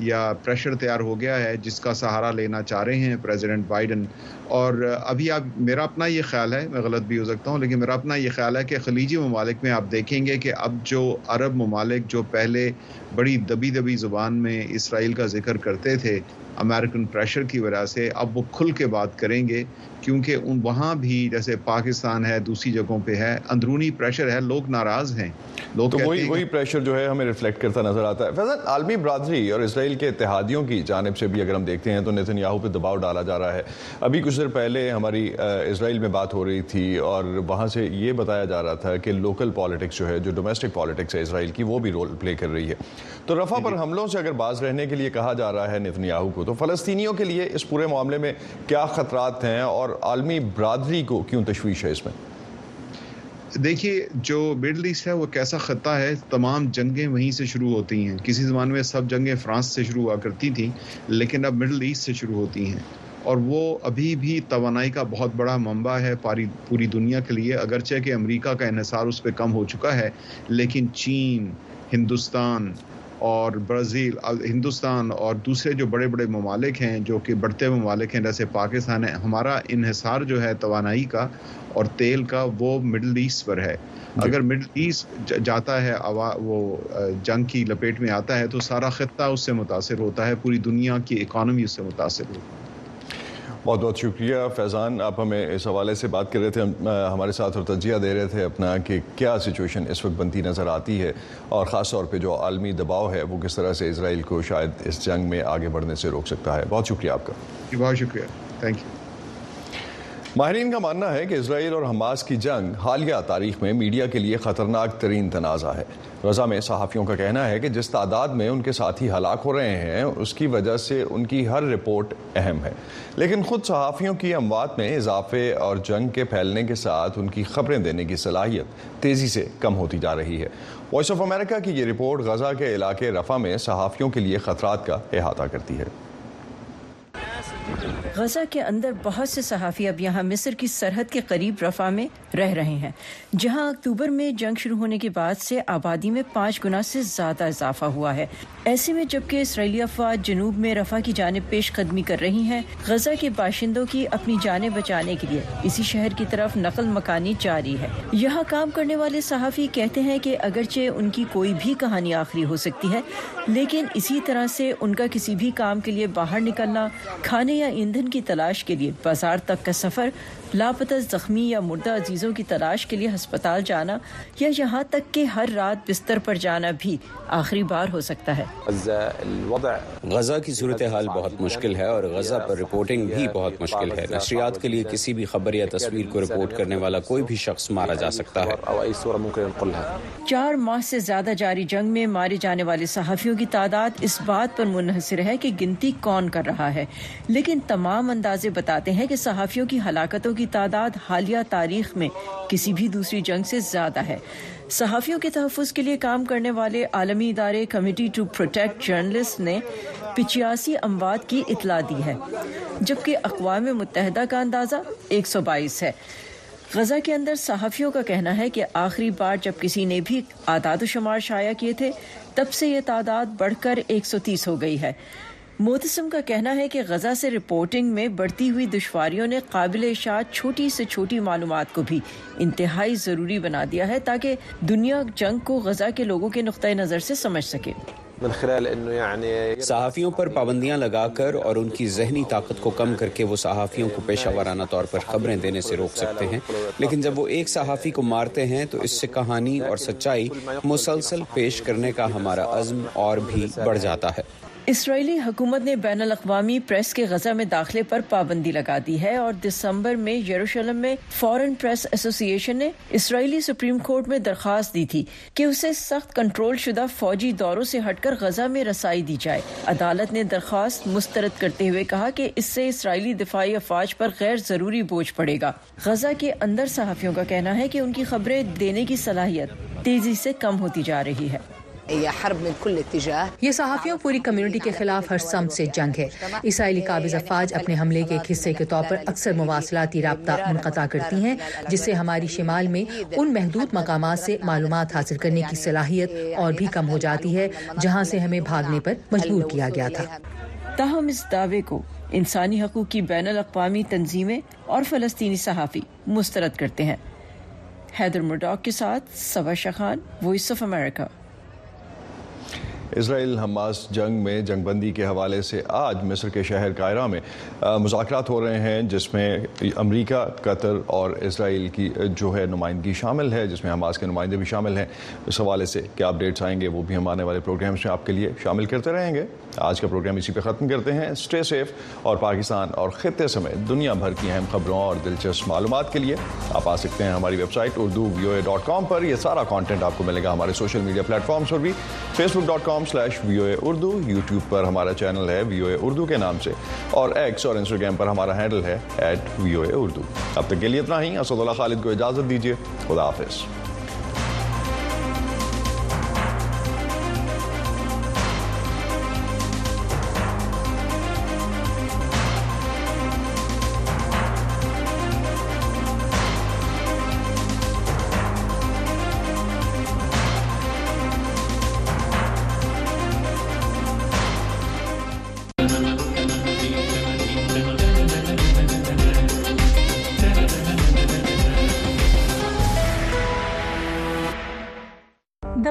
یا pressure تیار ہو گیا ہے جس کا سہارا لینا چاہ رہے ہیں President بائیڈن اور ابھی آپ، میرا اپنا یہ خیال ہے، میں غلط بھی ہو سکتا ہوں، لیکن میرا اپنا یہ خیال ہے کہ خلیجی ممالک میں آپ دیکھیں گے کہ اب جو عرب ممالک جو پہلے بڑی دبی دبی زبان میں اسرائیل کا ذکر کرتے تھے American pressure کی وجہ سے اب وہ کھل کے بات کریں گے کیونکہ ان وہاں بھی جیسے پاکستان ہے دوسری جگہوں پہ ہے اندرونی pressure ہے لوگ ناراض ہیں۔ لوگ تو وہی وہی pressure جو ہے ہمیں reflect کرتا نظر آتا ہے۔ فیضان عالمی برادری اور اسرائیل کے اتحادیوں کی جانب سے بھی اگر ہم دیکھتے ہیں تو نیتن یاہو پہ دباؤ ڈالا جا رہا ہے۔ ابھی کچھ دیر پہلے ہماری اسرائیل میں بات ہو رہی تھی اور وہاں سے یہ بتایا جا رہا تھا کہ local politics جو ہے جو domestic politics ہے اسرائیل کی وہ بھی role play کر رہی ہے۔ تو رفع پر جی۔ حملوں سے اگر باز رہنے کے لیے کہا جا رہا ہے نیتن یاہو کو کو تو فلسطینیوں کے لیے اس پورے معاملے میں کیا خطرات ہیں اور عالمی برادری کو کیوں تشویش ہے اس میں؟ دیکھیے، جو Middle East ہے، وہ کیسا خطہ ہے، تمام جنگیں وہیں سے شروع ہوتی ہیں۔ کسی زمانے میں سب جنگیں فرانس سے شروع ہوا کرتی تھیں، لیکن اب Middle East سے شروع ہوتی ہیں۔ اور وہ ابھی بھی توانائی کا بہت بڑا منبع ہے پاری، پوری دنیا کے لیے۔ اگرچہ کہ امریکہ کا انحصار اس پہ کم ہو چکا ہے، لیکن چین، ہندوستان اور برازیل ہندوستان اور دوسرے جو بڑے بڑے ممالک ہیں جو کہ بڑھتے ممالک ہیں جیسے پاکستان ہے ہمارا انحصار جو ہے توانائی کا اور تیل کا وہ Middle East پر ہے۔ جی۔ اگر Middle East جاتا ہے وہ جنگ کی لپیٹ میں آتا ہے تو سارا خطہ اس سے متاثر ہوتا ہے پوری دنیا کی economy اس سے متاثر ہوتی ہے۔ بہت بہت شکریہ۔ فیضان، آپ ہمیں اس حوالے سے بات کر رہے تھے۔ ہمارے ساتھ اور تجزیہ دے رہے تھے اپنا کہ کیا situation اس وقت بنتی نظر آتی ہے۔ اور خاص طور پہ جو عالمی دباؤ ہے، وہ کس طرح سے اسرائیل کو شاید اس جنگ میں آگے بڑھنے سے روک سکتا ہے۔ بہت شکریہ آپ کا۔ جی، بہت شکریہ۔ thank you ماہرین کا ماننا ہے کہ اسرائیل اور حماس کی جنگ حالیہ تاریخ میں media کے لیے خطرناک ترین تنازع ہے۔ غزہ میں صحافیوں کا کہنا ہے کہ جس تعداد میں ان کے ساتھی ہلاک ہو رہے ہیں، اس کی وجہ سے ان کی ہر رپورٹ اہم ہے۔ لیکن خود صحافیوں کی اموات میں اضافے اور جنگ کے پھیلنے کے ساتھ ان کی خبریں دینے کی صلاحیت تیزی سے کم ہوتی جا رہی ہے۔ وائس آف امریکہ کی یہ رپورٹ غزہ کے علاقے رفع میں صحافیوں کے لیے خطرات کا احاطہ کرتی ہے۔ غزہ کے اندر بہت سے صحافی اب یہاں مصر کی سرحد کے قریب رفع میں رہ رہے ہیں۔ جہاں اکتوبر میں جنگ شروع ہونے کے بعد سے آبادی میں پانچ گنا سے زیادہ اضافہ ہوا ہے۔ ایسے میں جبکہ اسرائیلی افواج جنوب میں رفع کی جانب پیش قدمی کر رہی ہیں، غزہ کے باشندوں کی اپنی جانیں بچانے کے لیے اسی شہر کی طرف نقل مکانی جاری ہے۔ یہاں کام کرنے والے صحافی کہتے ہیں کہ اگرچہ ان کی کوئی بھی کہانی آخری ہو سکتی ہے، لیکن اسی طرح سے ان کا کسی بھی کام کے لیے باہر نکلنا، کھانے یا ایندھن کی تلاش کے لیے بازار تک کا سفر لاپتہ زخمی یا مردہ عزیزوں کی تلاش کے لیے ہسپتال جانا یا یہاں تک کہ ہر رات بستر پر جانا بھی آخری بار ہو سکتا ہے۔ غزہ کی صورتحال بہت مشکل ہے اور غزہ پر reporting بھی بہت مشکل ہے۔ نشریات کے لیے کسی بھی خبر یا تصویر کو رپورٹ کرنے والا کوئی بھی شخص مارا جا سکتا ہے۔ چار ماہ سے زیادہ جاری جنگ میں مارے جانے والے صحافیوں کی تعداد اس بات پر منحصر ہے کہ گنتی کون کر رہا ہے۔ لیکن تمام اندازے بتاتے ہیں کہ صحافیوں کی ہلاکتوں کی کی تعداد حالیہ تاریخ میں کسی بھی دوسری جنگ سے زیادہ ہے۔ صحافیوں کے تحفظ کے لیے کام کرنے والے عالمی ادارے Committee to Protect Journalists نے پچیاسی اموات کی اطلاع دی ہے، جبکہ اقوام متحدہ کا اندازہ ایک سو بائیس ہے۔ غزہ کے اندر صحافیوں کا کہنا ہے کہ آخری بار جب کسی نے بھی اعداد و شمار شائع کیے تھے، تب سے یہ تعداد بڑھ کر ایک سو تیس ہو گئی ہے۔ موتسم کا کہنا ہے کہ غزہ سے reporting میں بڑھتی ہوئی دشواریوں نے قابل اشاعت چھوٹی سے چھوٹی معلومات کو بھی انتہائی ضروری بنا دیا ہے تاکہ دنیا جنگ کو غزہ کے لوگوں کے نقطۂ نظر سے سمجھ سکے۔ من خلال إنو صحافیوں پر پابندیاں لگا کر اور ان کی ذہنی طاقت کو کم کر کے وہ صحافیوں کو پیشہ وارانہ طور پر خبریں دینے سے روک سکتے ہیں۔ لیکن جب وہ ایک صحافی کو مارتے ہیں تو اس سے کہانی اور سچائی مسلسل پیش کرنے کا ہمارا عزم اور بھی بڑھ جاتا ہے۔ اسرائیلی حکومت نے بین الاقوامی پریس کے غزہ میں داخلے پر پابندی لگا دی ہے اور دسمبر میں یروشلم میں Foreign Press Association نے اسرائیلی Supreme Court میں درخواست دی تھی کہ اسے سخت کنٹرول شدہ فوجی دوروں سے ہٹ کر غزہ میں رسائی دی جائے۔ عدالت نے درخواست مسترد کرتے ہوئے کہا کہ اس سے اسرائیلی دفاعی افواج پر غیر ضروری بوجھ پڑے گا۔ غزہ کے اندر صحافیوں کا کہنا ہے کہ ان کی خبریں دینے کی صلاحیت تیزی سے کم ہوتی جا رہی ہے۔ یہ حرب من کل اتجاہ۔ یہ صحافیوں پوری کمیونٹی کے خلاف ہر سمت سے جنگ ہے۔ اسرائیلی قابض افواج اپنے حملے کے ایک حصے کے طور پر اکثر مواصلاتی رابطہ منقطع کرتی ہیں جس سے ہماری شمال میں ان محدود مقامات سے معلومات حاصل کرنے کی صلاحیت اور بھی کم ہو جاتی ہے جہاں سے ہمیں بھاگنے پر مجبور کیا گیا تھا۔ تاہم اس دعوے کو انسانی حقوق کی بین الاقوامی تنظیمیں اور فلسطینی صحافی مسترد کرتے ہیں۔ حیدر مڈاک کے ساتھ سبا شخان وائس آف امریکہ اسرائیل حماس جنگ میں جنگ بندی کے حوالے سے آج مصر کے شہر قائرہ میں مذاکرات ہو رہے ہیں، جس میں امریکہ، قطر اور اسرائیل کی جو ہے نمائندگی شامل ہے، جس میں حماس کے نمائندے بھی شامل ہیں۔ اس حوالے سے کیا updates آئیں گے وہ بھی ہم آنے والے programs میں آپ کے لیے شامل کرتے رہیں گے۔ آج کا پروگرام اسی پہ ختم کرتے ہیں۔ Stay safe اور پاکستان اور خطے سمیت دنیا بھر کی اہم خبروں اور دلچسپ معلومات کے لیے آپ آ سکتے ہیں ہماری ویب سائٹ اردو وی او اے dot com پر۔ یہ سارا content آپ کو ملے گا ہمارے social media platforms پر بھی۔ فیس بک dot com com slash وی او اے اردو یوٹیوب پر ہمارا چینل ہے وی او اے اردو کے نام سے اور ایکس اور انسٹاگرام پر ہمارا handle ہے at وی او اے اردو اب تک کے لیے اتنا ہی. اسد اللہ خالد کو اجازت دیجیے خدا حافظ.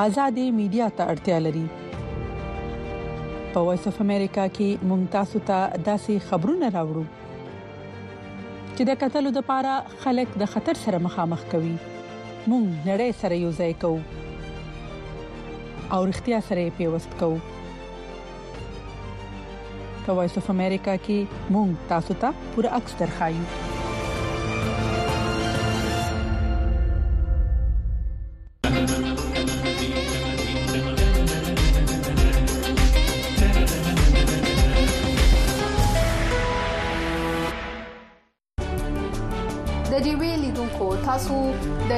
آزادې میډیا ته اړتیا لري. په وایس اف امریکا کې تاسو ته داسې خبرونه راوړو چې د قتل لپاره خلک د خطر سره مخامخ کوي. مونږ نړۍ سره یو ځای کوو او اړتیا سره پیوست کوو. په وایس اف امریکا کې مونږ تاسو ته پوره عکس درخایو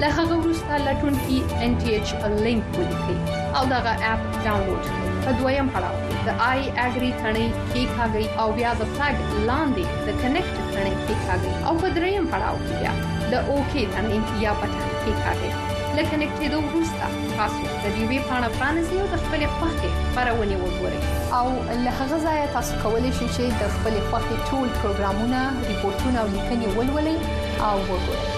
له هغه وروسته لټون کې ان ټي ایچ لینک ولیکئ او دغه اپ ډاونلوډ کړئ په دویم پړاو د آی اګری ثنې کې کاږي او بیا د فلګ لاندې د کنیکټ ثنې کې کاږي او په دریم پړاو کې بیا د اوکی ثنې یا بټن کې کاږي لکه نکټېدو وروسته تاسو د دې وی پاڼه فرانسې او د خپل خوښې خبرونه وګورئ او له هغه ځایه تاسو کولی شئ چې د خپل خوښې ټول پروګرامونه ریپورتونه او لیکنې ولولئ او وګورئ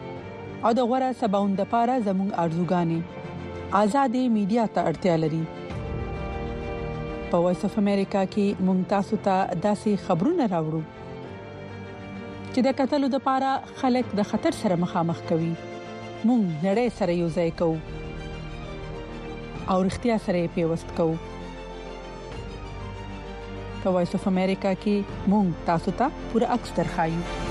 او د غوړه سباوند لپاره زموږ ارزوګانې. آزادې میډیا ته اړتیا لري. په وایس اف امریکا کې ممتاز ته داسې خبرونه راوړو. چې د قتل لپاره خلک د خطر سره مخامخ کوي. مونږ نړۍ سره یو ځای کوو. او اړتیا سره پیوست کوو. په وایس اف امریکا کې مونږ تاسو ته پوره عکس درخایو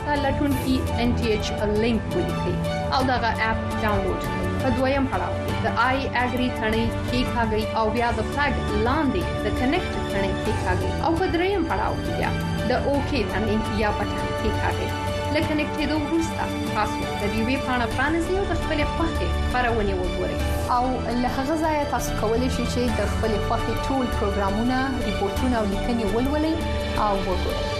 وروسته لټون کې ان ټي ایچ لینک ولیکئ او دغه اپ ډاونلوډ کړئ په دویم پړاو د آی اګری ثنې کې کاږي او بیا د فلګ لاندې د کنیکټ ثنې کې کاږي او په دریم پړاو کې بیا د اوکی ثنې یا بټن کې کاږي لکه نکټېدو وروسته تاسو د دې وی پاڼه فرانسې او د خپل خوښه خبرونه وګورئ او له هغه ځایه تاسو کولی شئ چې د خپل خوښه ټول پروګرامونه ریپورتونه او لیکنې ولولئ او وګورئ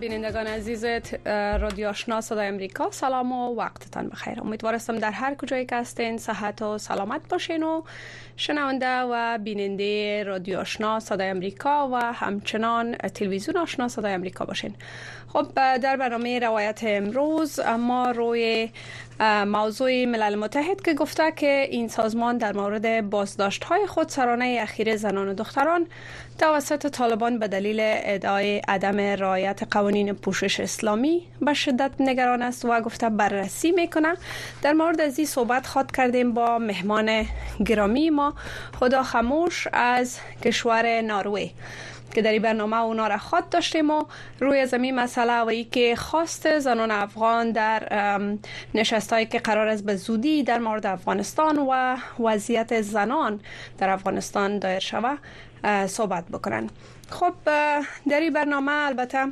بینندگان عزیز رادیو آشنا صدای امریکا. سلام و وقتتان بخیر. امیدوارم در هر کجایی که هستین صحت و سلامت باشین و شنونده و بیننده رادیو آشنا صدای امریکا و همچنان تلویزیون آشنا صدای امریکا باشین. خب در برنامه روایت امروز ما روی موضوع ملل متحد که گفته که این سازمان در مورد بازداشت های خودسرانه اخیر زنان و دختران توسط طالبان به دلیل ادعای عدم رعایت قوانین پوشش اسلامی به شدت نگران است و گفته بررسی می‌کنه. در مورد از این صحبت خواد کردیم با مهمان گرامی ما خدا خموش از کشور ناروی. که در این برنامه اونا را خواد داشتیم و روی زمین مسئله و ای که خواست زنان افغان در نشستایی که قرار است به زودی در مورد افغانستان و وضعیت زنان در افغانستان دایر شوه صحبت بکنن. خب در این برنامه البته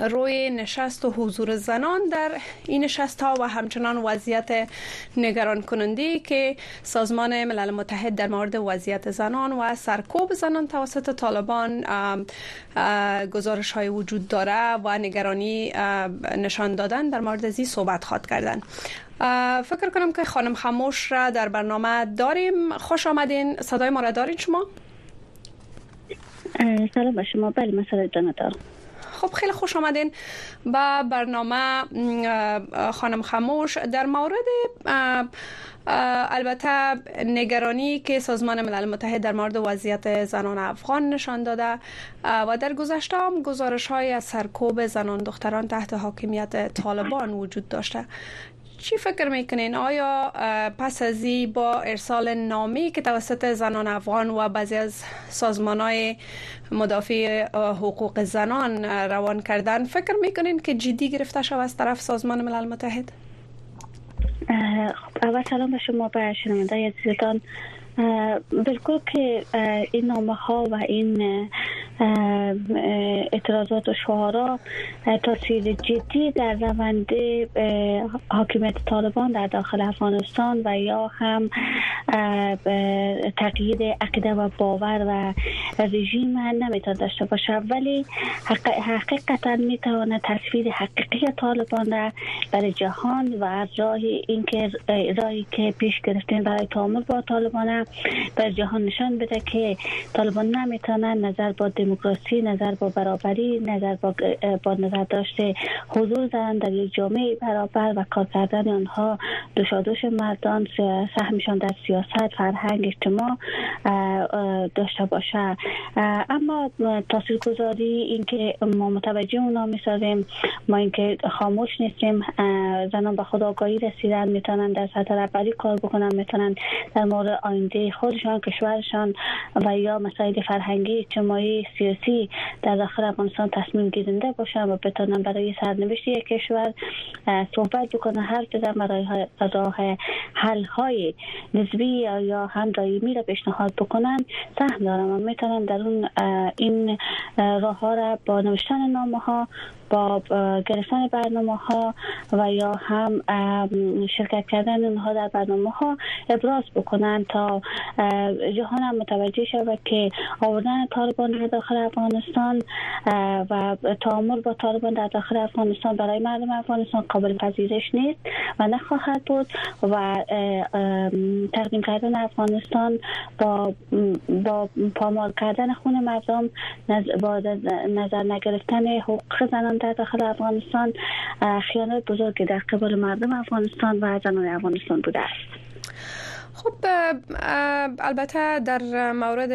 روی نشست و حضور زنان در این نشست ها و همچنان وضعیت نگران کننده که سازمان ملل متحد در مورد وضعیت زنان و سرکوب زنان توسط طالبان گزارش های وجود داره و نگرانی نشان دادن در مورد زی صحبت خواد کردن. فکر کنم که خانم خموش را در برنامه داریم. خوش آمدین. صدای ما را دارین شما؟ سلام به شما. بله مسئله دارم خب خیلی خوش آمدین با برنامه خانم خموش در مورد البته نگرانی که سازمان ملل متحد در مورد وضعیت زنان افغان نشان داده و در گذشته هم گزارش های از سرکوب زنان دختران تحت حاکمیت طالبان وجود داشته. چی فکر می‌کنین؟ آیا پس از با ارسال نامی که توسط زنان افغان و بعضی از سازمان های مدافع حقوق زنان روان کردن فکر می‌کنین که جدی گرفته شود از طرف سازمان ملل متحد؟ خب اول سلام به شما به شنونده عزیزتان. بالکل که این نامه ها و این اعتراضات و شعارا تاثیر جدی در روند حاکمیت طالبان در داخل افغانستان و یا هم تغییر عقیده و باور و رژیم نمی‌تونه داشته باشه. ولی حقیقتا می‌تونه تصویر حقیقی طالبان را برای جهان و راه اینکه راهی که پیش گرفتین برای تعامل با طالبان بر جهان نشان بده که طالبان نمی‌تونن نظر با دموکراسی نظر با برابری نظر با, با نظر داشته حضور دارن در یک جامعه برابر و کار کردن آنها دوشادوش مردان سهمشان در سیاست فرهنگ اجتماع داشته باشه. اما تاثیرگذاری اینکه ما متوجه اونا می‌سازیم ما اینکه خاموش نیستیم زنان به خود آگاهی رسیدن می‌تونن در سطح رهبری کار بکنن می‌تونن در مورد آینده خودشان کشورشان و یا مسائل فرهنگی اجتماعی سیاسی در داخل افغانستان تصمیم گیرنده باشن و بتونن برای سرنوشت یک کشور صحبت بکنن هر بزن برای راه حل های نسبی یا هم دایمی را پیشنهاد بکنن سهم دارم و می‌تونن در اون این راه ها را با نوشتن نامه ها با گرفتن برنامه ها و یا هم شرکت کردن اونها در برنامه ها ابراز بکنن تا جهان هم متوجه شود که آوردن طالبان در داخل افغانستان و تعامل با طالبان در داخل افغانستان برای مردم افغانستان قابل پذیرش نیست و نخواهد بود و تقدیم کردن افغانستان با با پامال کردن خون مردم با نظر نگرفتن حقوق زنان در داخل افغانستان خیانت بزرگی در قبال مردم افغانستان و زنان افغانستان بوده است. خب البته در مورد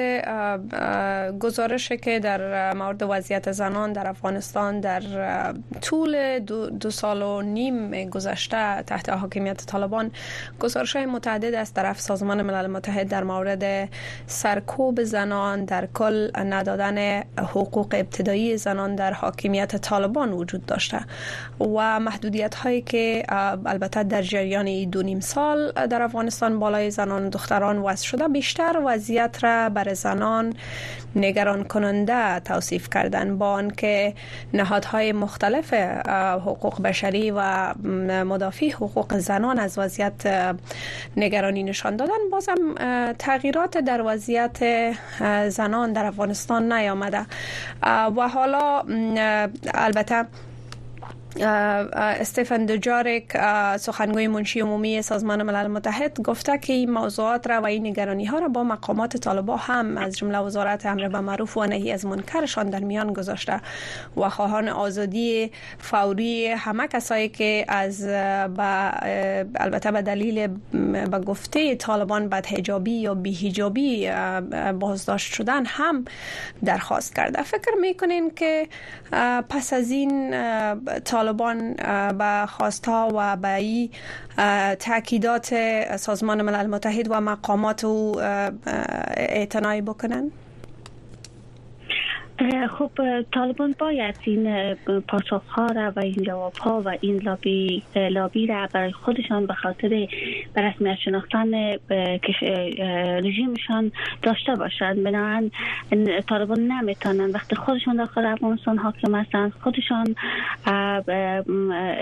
گزارش که در مورد وضعیت زنان در افغانستان در طول دو, دو سال و نیم گذشته تحت حاکمیت طالبان گزارش های متعدد از طرف سازمان ملل متحد در مورد سرکوب زنان در کل ندادن حقوق ابتدایی زنان در حاکمیت طالبان وجود داشته و محدودیت هایی که البته در جریان دو نیم سال در افغانستان بالای زنان و دختران وضع شده. بیشتر وضعیت را بر زنان نگران کننده توصیف کردن. با آنکه نهادهای مختلف حقوق بشری و مدافع حقوق زنان از وضعیت نگرانی نشان دادن بازم تغییرات در وضعیت زنان در افغانستان نیامده. و حالا البته استفن دوجارک سخنگوی منشی عمومی سازمان ملل متحد گفته که این موضوعات را و این نگرانی ها را با مقامات طالبا هم از جمله وزارت امر به معروف و نهی از منکرشان در میان گذاشته. و خواهان آزادی فوری همه کسایی که از با البته به دلیل به گفته طالبان بد حجابی یا بی حجابی بازداشت شدن هم درخواست کرده. فکر می‌کنین که پس از این طالبان به خواستها و به ای تاکیدات سازمان ملل متحد و مقامات او اعتنایی بکنن؟ خب طالبان باید این پاسخ ها را و این جواب ها و این لابی, لابی را برای خودشان به خاطر به رسمیت شناختن رژیمشان داشته باشند. بنابراین طالبان نمی‌تونن وقتی خودشان داخل افغانستان حاکم هستند خودشان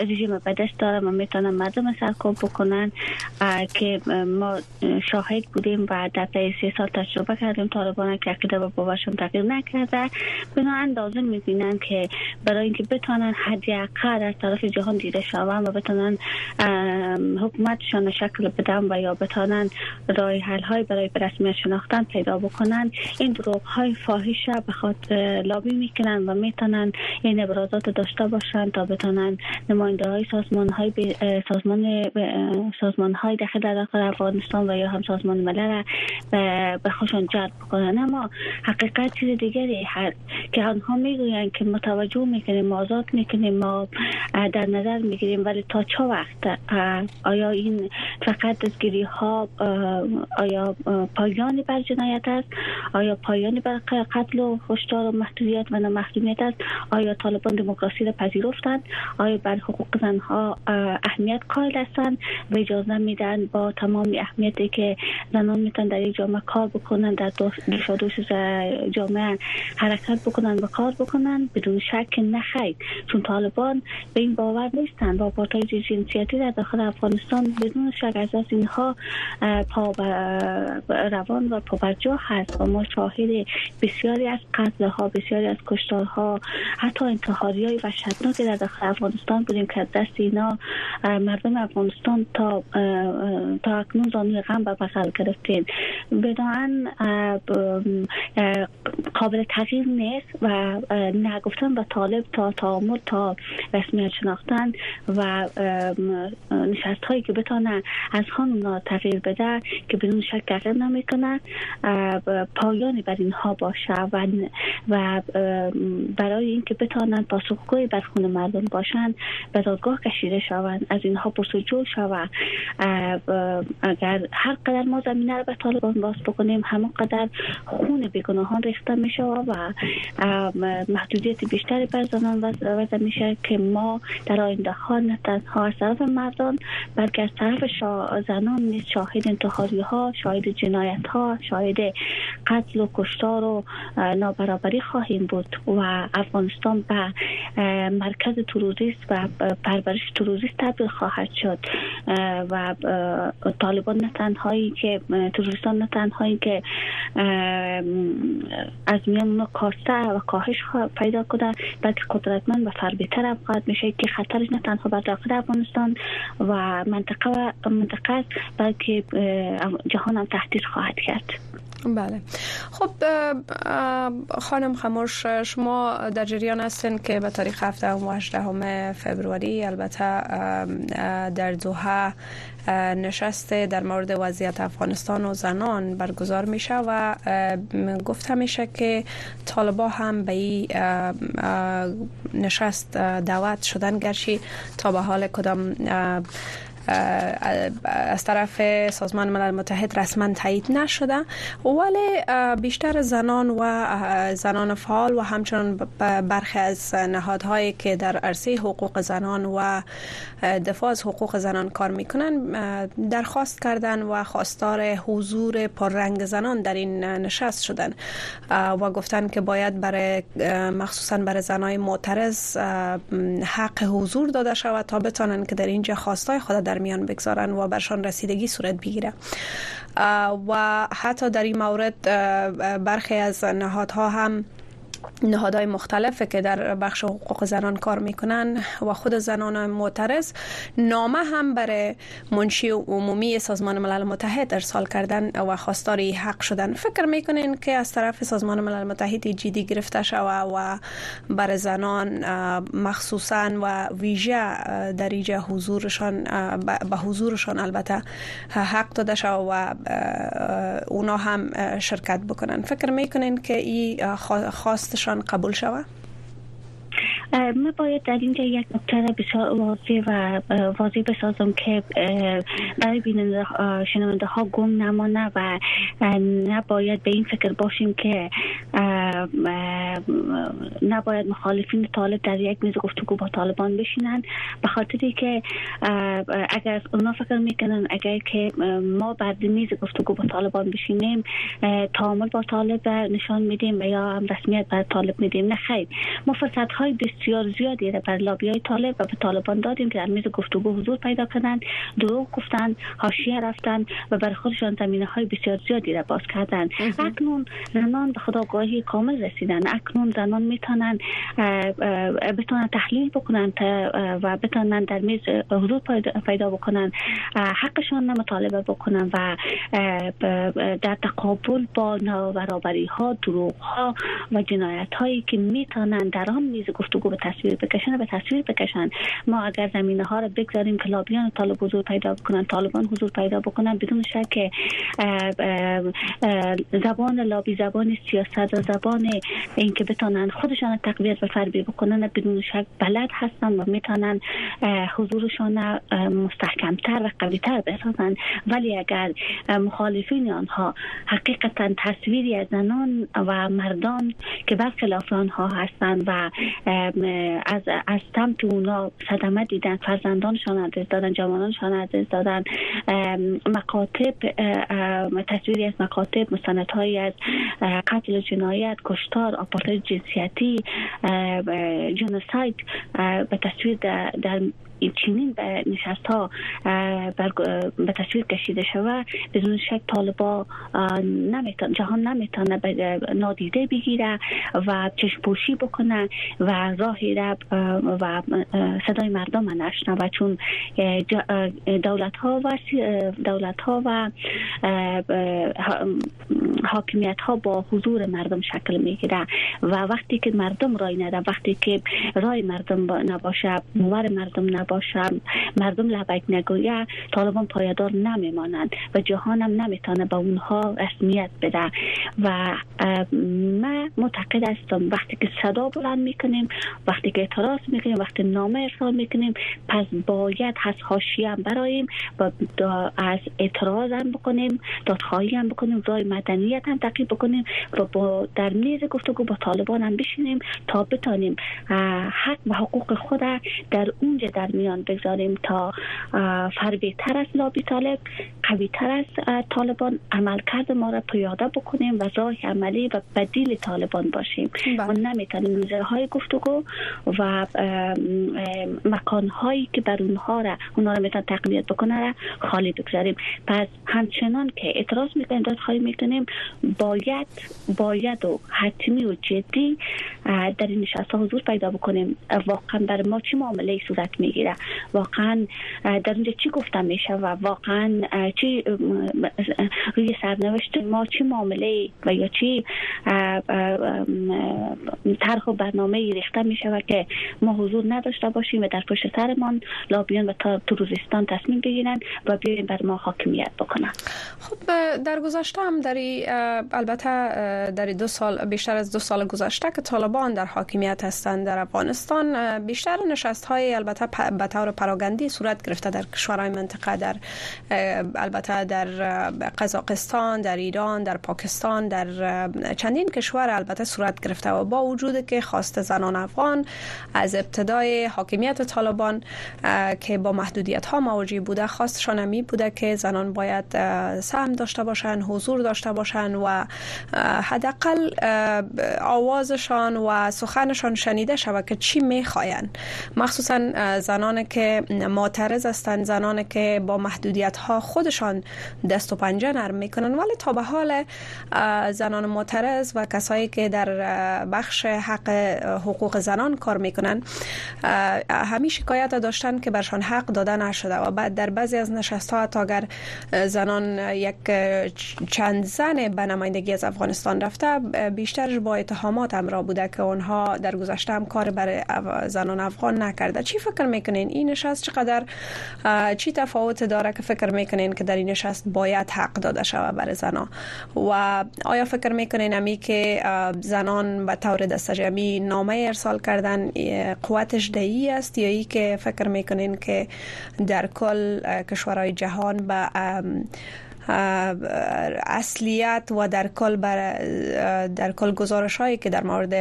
رژیم دست دارن و می‌تونن مردم سرکوب بکنن. که ما شاهد بودیم و در سه سال تجربه کردیم طالبان که عقیده و باورشون تغییر نکرده. بنابراین لازم می‌بینن که برای اینکه بتونن حداقل از طرف جهان دیده شوند و بتونن حکومتشان شکل بدن و یا بتونن رای حل های برای رسمیت شناختن پیدا بکنن این دروغ های فاحش به خاطر لابی می‌کنن و می‌تونن این ابرازات داشته باشن تا بتونن نماینده های سازمان های سازمان سازمان های داخل داخل افغانستان و یا هم سازمان ملل به خوشان جلب بکنن. اما حقیقت چیز دیگری هست که آنها می‌گویند که متوجه می‌کنیم آزاد می‌کنیم ما در نظر می‌گیریم ولی تا چه وقت؟ آیا این فقط دستگیری ها آیا پایانی بر جنایت است؟ آیا پایانی بر قتل و خشدار و محدودیت و محدودیت است؟ آیا طالبان دموکراسی را پذیرفتند؟ آیا بر حقوق زنها اهمیت قائل هستند؟ و اجازه میدن با تمام اهمیتی که زنان می‌تونن در یک جامعه کار بکنن در دوش جامعه حرکت بکنن و کار بکنن بدون شک نخیر چون طالبان به این باور نیستند. با پارتای جنسیتی در داخل افغانستان بدون شک از اینها پا روان و پا هست و ما شاهد بسیاری از قتل ها بسیاری از کشتارها حتی انتحاری های وحشتناک در داخل افغانستان بودیم که دست اینا مردم افغانستان تا تا اکنون زانوی غم به بغل گرفتین بدان قابل تغییر نیست و نگفتن به طالب تا تعامل تا رسمیت شناختن و نشست هایی که بتانه از خانم تغییر بده که بدون شک تغییر نمی‌کنه. پایانی بر اینها باشه و و برای اینکه بتانن پاسخگوی بر خون مردم باشن به دادگاه کشیده شوند. از اینها پرسجو شود اگر هر قدر ما زمینه رو به طالبان باز بکنیم همون قدر خون بیگناهان ریخته می و محدودیت بیشتری بر زنان وضع میشه که ما در آینده ها نه تنها از طرف مردان بلکه از طرف زنان نیز شاهد انتحاری ها شاهد جنایت ها شاهد قتل و کشتار و نابرابری خواهیم بود و افغانستان به مرکز تروریست و پرورش تروریست تبدیل خواهد شد. و طالبان نه تنهایی که تروریستان نه تنهایی که از میان کاسته و کاهش پیدا کنه بلکه قدرتمند و فربیتر افغان میشه که خطرش نه تنها بر داخل افغانستان و منطقه و منطقه بلکه جهان هم تهدید خواهد کرد. بله. خب خانم خموش شما در جریان هستین که به تاریخ 7 و 18 فبروری البته در دوحه نشست در مورد وضعیت افغانستان و زنان برگزار میشه و گفته میشه که طالبا هم به این نشست دعوت شدن گرچه تا به حال کدام از طرف سازمان ملل متحد رسما تایید نشده. ولی بیشتر زنان و زنان فعال و همچنان برخی از نهادهایی که در عرصه حقوق زنان و دفاع از حقوق زنان کار می‌کنن درخواست کردن و خواستار حضور پررنگ زنان در این نشست شدن. و گفتن که باید برای مخصوصا برای زنای معترض حق حضور داده شود تا بتانن که در اینجا خواستای خود در میان بگذارن و برشان رسیدگی صورت بگیره. و حتی در این مورد برخی از نهادها هم نهادهای مختلفه که در بخش حقوق زنان کار می‌کنن و خود زنان معترض. نامه هم برای منشی عمومی سازمان ملل متحد ارسال کردن و خواستاری حق شدن. فکر می‌کنین که از طرف سازمان ملل متحد جدی گرفته شوه و بر زنان مخصوصا و ویژه اینجا حضورشان به حضورشان البته حق داده شوه و اونا هم شرکت بکنن. فکر می‌کنین که این خواست شان قبول شوه؟ ما باید در اینجا یک نکته بسیار واضح و واضح بسازم که برای بیننده شنونده ها گم نمانه و نباید به این فکر باشیم که نباید مخالفین طالب در یک میز گفتگو با طالبان بشینن به خاطری که اگر اونا فکر می‌کنن اگر که ما بعد میز گفتگو با طالبان بشینیم تعامل با طالب نشان میدیم و یا هم رسمیت بر طالب میدیم نه خیر. ما فرصت های بسیار زیادی را بر لابی های طالب و به طالبان دادیم که در میز گفتگو حضور پیدا کنند دروغ گفتن حاشیه رفتن و بر خودشان زمینه های بسیار زیادی را باز کردن اکنون زنان به خداگاهی کامل رسیدن اکنون زنان می‌تونن بتونن تحلیل بکنن و بتونن در میز حضور پیدا بکنن حقشان مطالبه بکنن و در تقابل با نابرابری ها دروغ ها و جنایت هایی که می‌تونن در آن میز گفتگو به تصویر بکشن به تصویر بکشن. ما اگر زمینه ها رو بگذاریم که لابیان طالب حضور پیدا بکنن طالبان حضور پیدا بکنن بدون شک زبان لابی زبان سیاست و زبان اینکه بتونن خودشان تقویت و فربی بکنن بدون شک بلد هستن و می‌تونن حضورشان مستحکمتر و قویتر بسازن. ولی اگر مخالفین آنها حقیقتا تصویری از زنان و مردان که برخلاف آنها هستند و از از سمت اونا صدمه دیدن فرزندانشان از دادن جوانانشان از دادن. مکاتب تصویری از مکاتب مستندهایی از قتل جنایت کشتار آپارتاید جنسیتی جنوساید به تصویر در چنین به نشست ها به تصویر کشیده شود بدون شک طالبا نمیتون جهان نمی‌تونه نادیده بگیره و چشم پوشی بکنه و راهی را و صدای مردم نشنوه. چون دولت ها و دولت ها و حاکمیت ها با حضور مردم شکل می‌گیره. و وقتی که مردم رای نده وقتی که رای مردم نباشه باور مردم نباشه مردم لبک نگویه طالبان پایدار نمیمانند و جهان هم نمی‌تونه به اونها رسمیت بده. و من معتقد هستم وقتی که صدا بلند می‌کنیم وقتی که اعتراض می‌کنیم وقتی نامه ارسال می‌کنیم پس باید از حاشیه هم برایم و از اعتراض هم بکنیم دادخواهی هم بکنیم رای مدنیت هم تقیب بکنیم و با در میز گفتگو با طالبان هم بشینیم تا بتانیم حق و حقوق خود در اونجا در میان بگذاریم تا فربی تر از لابی طالب قوی تر از طالبان عملکرد ما را پیاده بکنیم و راه عملی و بدیل طالبان باشیم بله. ما نمی‌تونیم روزه های گفتگو و مکان هایی که بر اونها را اونها را میتون تقویت بکنه را خالی بگذاریم پس همچنان که اعتراض می‌کنیم خواهی می‌کنیم باید باید و حتمی و جدی در این نشست ها حضور پیدا بکنیم. واقعا بر ما چی معامله صورت می‌گیره؟ واقعا در اونجا چی گفتم میشه و واقعا چی روی سرنوشت ما چی معامله و یا چی طرح و برنامه ریخته میشه و که ما حضور نداشته باشیم و در پشت سرمان لابیان و تو روزستان تصمیم بگیرن و بیاین بر ما حاکمیت بکنن. خب در گذشته هم در البته در دو سال بیشتر از دو سال گذشته که طالبان در حاکمیت هستند در افغانستان. بیشتر نشست های البته به طور پراگندی صورت گرفته در کشورهای منطقه در البته در قزاقستان در ایران در پاکستان در چندین کشور البته صورت گرفته و با وجود که خواست زنان افغان از ابتدای حاکمیت طالبان که با محدودیت ها مواجه بوده خواستشان می بوده که زنان باید سهم داشته باشند حضور داشته باشند و حداقل آوازشان و سخنشان شنیده شود که چی می‌خواین. مخصوصا زنان که معترض هستند زنان که با محدودیت ها خودشان دست و پنجه نرم می‌کنن. ولی تا به حال زنان معترض و کسایی که در بخش حق حقوق زنان کار می‌کنن همین شکایت داشتن که برشان حق داده نشده و بعد در بعضی از نشست ها اگر زنان یک چند زن به نمایندگی از افغانستان رفته بیشترش با اتهامات را بوده که اونها در گذشته هم کار برای زنان افغان نکرده. چی فکر می‌کنین؟ این نشست چقدر چی تفاوت داره که فکر می‌کنین که در این نشست باید حق داده شود برای زنان و آیا فکر می‌کنین امی که زنان به طور دست جمعی نامه ارسال کردن قوتش دهی است؟ یا ای که فکر می‌کنین که در کل کشورهای جهان به اصلیت و در کل بر در کل گزارش هایی که در مورد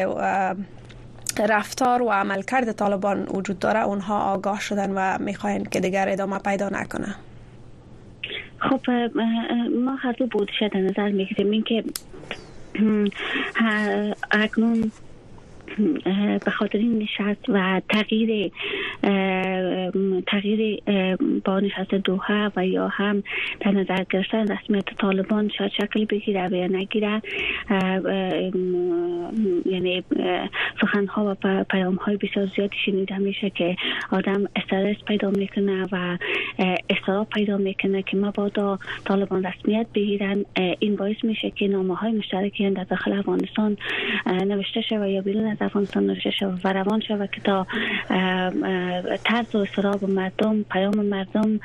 رفتار و عملکرد طالبان وجود داره اونها آگاه شدن و می‌خواین که دیگر ادامه پیدا نکنه. خب ما هر دو بودش در نظر می‌گیریم اینکه اکنون به خاطر این نشست و تغییر تغییر با نشست دوها و یا هم در نظر گرفتن رسمیت طالبان شاید شکل بگیره و یا نگیره. یعنی سخن ها و پیام های بسیار زیادی شنیده میشه که آدم استرس پیدا می‌کنه و استراب پیدا می‌کنه که مبادا طالبان رسمیت بگیرن. این باعث میشه که نامه های مشترکی در داخل افغانستان نوشته شود یا بیرون از افغانستان نوشته شود و روان شود که تا طرز و مردم پیام مردم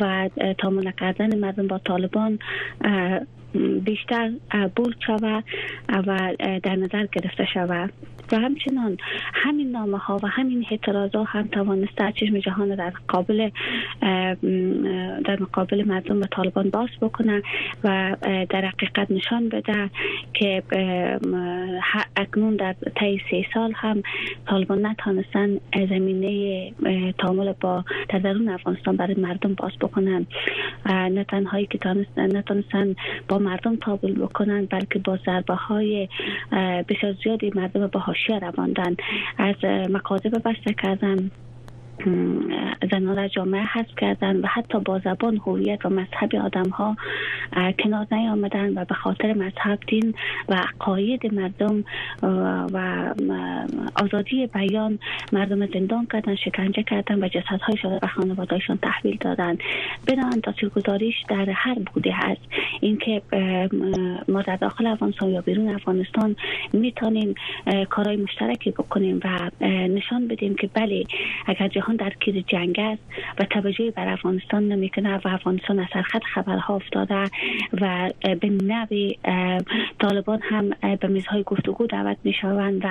و تامل کردن مردم با طالبان بیشتر بول شود و در نظر گرفته شود و همچنان همین نامه ها و همین اعتراض هم توانسته چشم جهان در قابل در مقابل مردم و طالبان باز بکنه و در حقیقت نشان بده که اکنون در طی سه سال هم طالبان نتانستن زمینه تعامل با در درون افغانستان برای مردم باز بکنن. نه تنهایی که نتانستن با مردم تابل بکنن بلکه با ضربه های بسیار زیادی مردم با حاشیه رواندن. از مکاتب بسته کردن زنان را جامعه حذف کردن و حتی با زبان هویت و مذهب آدم ها کنار نیامدن و به خاطر مذهب دین و عقاید مردم و آزادی بیان مردم زندان کردن شکنجه کردن و جسدهایشان به خانوادهایشان تحویل دادن. بنابراین تاثیرگذاریش در هر بوده هست اینکه ما در داخل افغانستان یا بیرون افغانستان می‌تونیم کارهای مشترکی بکنیم و نشان بدیم که بله اگر جهان در کیر جنگ است و توجهی بر افغانستان نمی‌کنه و افغانستان از خط خبرها افتاده و به نوی طالبان هم به میزهای گفتگو دعوت می‌شوند و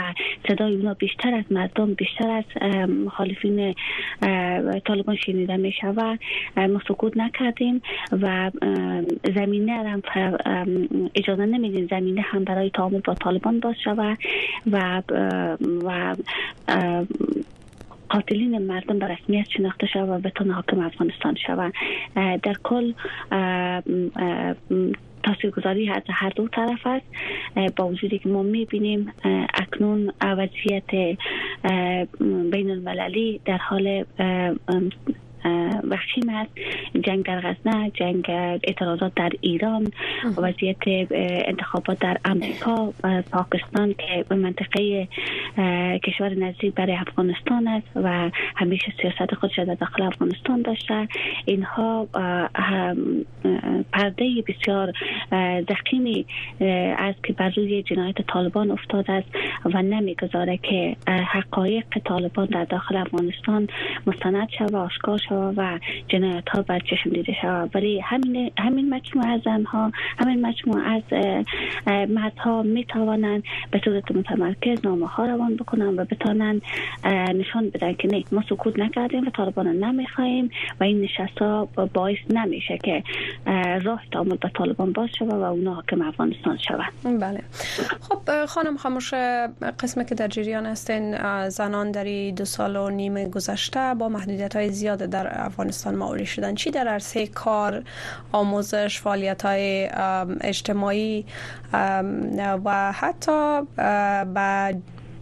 صدای اونا بیشتر از مردم بیشتر از مخالفین طالبان شنیده می‌شود. ما سکوت نکردیم و زمینه هم اجازه نمیدیم زمینه هم برای تعامل با طالبان باز شود و و قاتلین مردم به رسمیت شناخته شود و بتونه حاکم افغانستان شود در کل تاثیرگذاری از هر دو طرف است. با وجودی که ما می‌بینیم اکنون وضعیت بین المللی در حال وخیم است جنگ در غزنه جنگ اعتراضات در ایران وضعیت انتخابات در امریکا پاکستان که به منطقه کشور نزدیک برای افغانستان است و همیشه سیاست خودش در داخل افغانستان داشته. اینها پرده بسیار دقیقی است که بر روی جنایت طالبان افتاده است و نمی‌گذاره که حقایق طالبان در داخل افغانستان مستند شود آشکار شود و جنایت ها بر چشم دیده شود ولی همین همین مجموعه از زنها همین مجموعه از مردها می توانند به صورت متمرکز نامه ها روان بکنن و بتانند نشان بدن که نه ما سکوت نکردیم و طالبان نمی‌خواهیم و این نشست ها باعث نمیشه که راه تعامل با طالبان باز شود و اونا حاکم افغانستان شود بله. خب خانم خاموش قسمی که در جریان هستین زنان در دو سال و نیم گذشته با محدودیت های زیاد در افغانستان معوری شدن. چی در عرصه کار آموزش فعالیت های اجتماعی و حتی به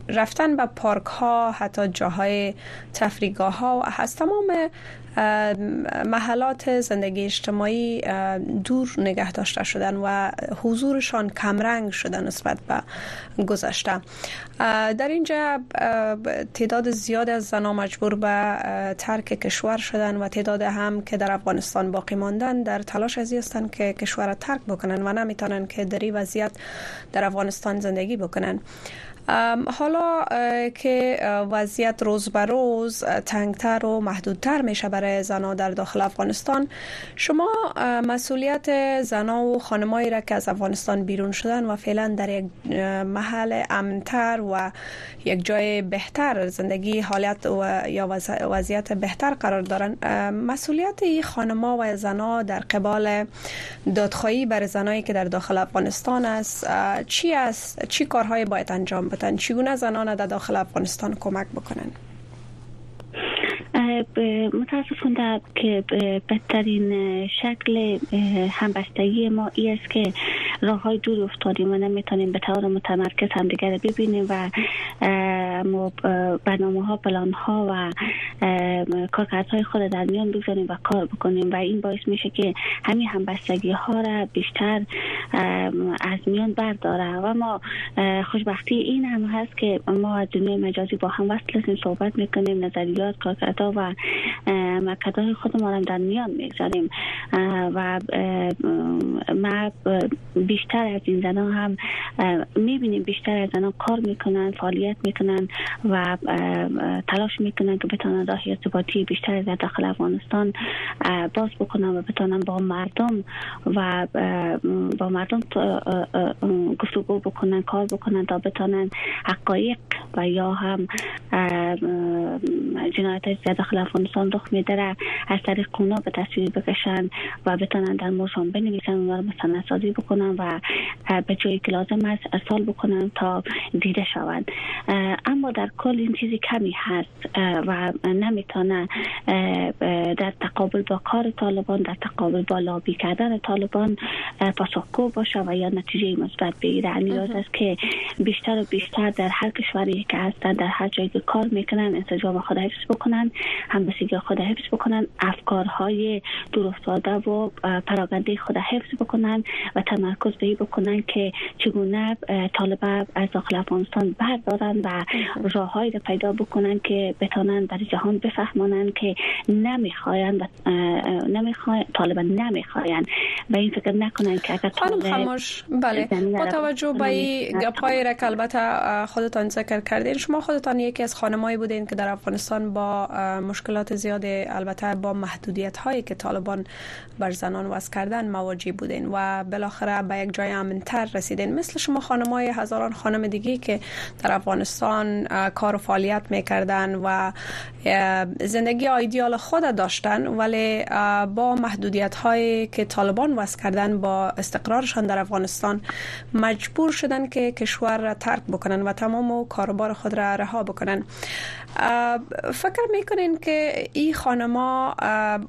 رفتن به پارک ها حتی جاهای تفریگاه ها و از تمام محلات زندگی اجتماعی دور نگه داشته شدن و حضورشان کمرنگ شدن نسبت به گذشته. در اینجا تعداد زیاد از زنان مجبور به ترک کشور شدن و تعداد هم که در افغانستان باقی ماندن در تلاش ازی هستند که کشور را ترک بکنن و نمی‌تونن که در این وضعیت در افغانستان زندگی بکنن. حالا که وضعیت روز به روز تنگتر و محدودتر میشه برای زنها در داخل افغانستان. شما مسئولیت زنها و خانمایی را که از افغانستان بیرون شدن و فعلا در یک محل امنتر و یک جای بهتر زندگی حالت و یا وضعیت بهتر قرار دارن مسئولیت این خانما و زنها در قبال دادخواهی بر زنایی که در داخل افغانستان است چی است؟ چی کارهایی باید انجام بدن چگونه زنان در داخل افغانستان کمک بکنن متاسفانه که بهترین شکل همبستگی ما ای است که راه های دور افتادیم و نمی‌تونیم به طور متمرکز همدیگر ببینیم و برنامه ها پلان ها و کارکردهای خود در میان بگذاریم و کار بکنیم و این باعث میشه که همین همبستگی ها را بیشتر از میان برداره. و ما خوشبختی این هم هست که ما از دنیای مجازی با هم وصل هستیم صحبت می‌کنیم نظریات کارکردها و مکدهای خود ما در میان می‌گذاریم. و ما بیشتر از این زنان هم می‌بینیم بیشتر از زنان کار می‌کنن فعالیت می‌کنن و تلاش می‌کنن که بتونن راه ارتباطی بیشتر از داخل افغانستان باز بکنن و بتونن با مردم و با مردم گفتگو بکنن کار بکنن تا بتونن حقایق و یا هم جنایت های داخل افغانستان رخ میده از طریق قونا به تصویر بکشن و بتونن در موشان بنویسن و رو سازی بکنن و به جایی که لازم است ارسال بکنن تا دیده شوند اما در کل این چیزی کمی هست و نمی‌تونه در تقابل با کار طالبان در تقابل با لابی کردن طالبان پاسخگو باشه و یا نتیجه مثبت بگیره. نیاز است که بیشتر و بیشتر در هر کشوری که هستن در هر جایی که کار می‌کنن انسجام خود حفظ بکنن. همبستگی خود حفظ بکنن افکارهای دور افتاده و پراگنده خود حفظ بکنن و تمرکز به بکنن که چگونه طالب از داخل افغانستان بردارن و راههایی رو پیدا بکنن که بتانن برای جهان بفهمانن که نمی‌خواین و نمی‌خواین طالبان نمی‌خواین و این فکر نکنن که اگر خانم خاموش بله با توجه به گپای را که البته خودتان ذکر کردین. شما خودتان یکی از خانمایی بودین که در افغانستان با مشکلات زیاد البته با محدودیت هایی که طالبان بر زنان وضع کردن مواجه بودین و بالاخره به یک جای امنتر رسیدین. مثل شما خانمای هزاران خانم دیگه که در افغانستان کار و فعالیت می‌کردن و زندگی آیدیال خود داشتن ولی با محدودیت هایی که طالبان وضع کردن با استقرارشان در افغانستان مجبور شدن که کشور را ترک بکنن و تمام کاروبار خود را رها بکنن. فکر می‌کنین که این خانما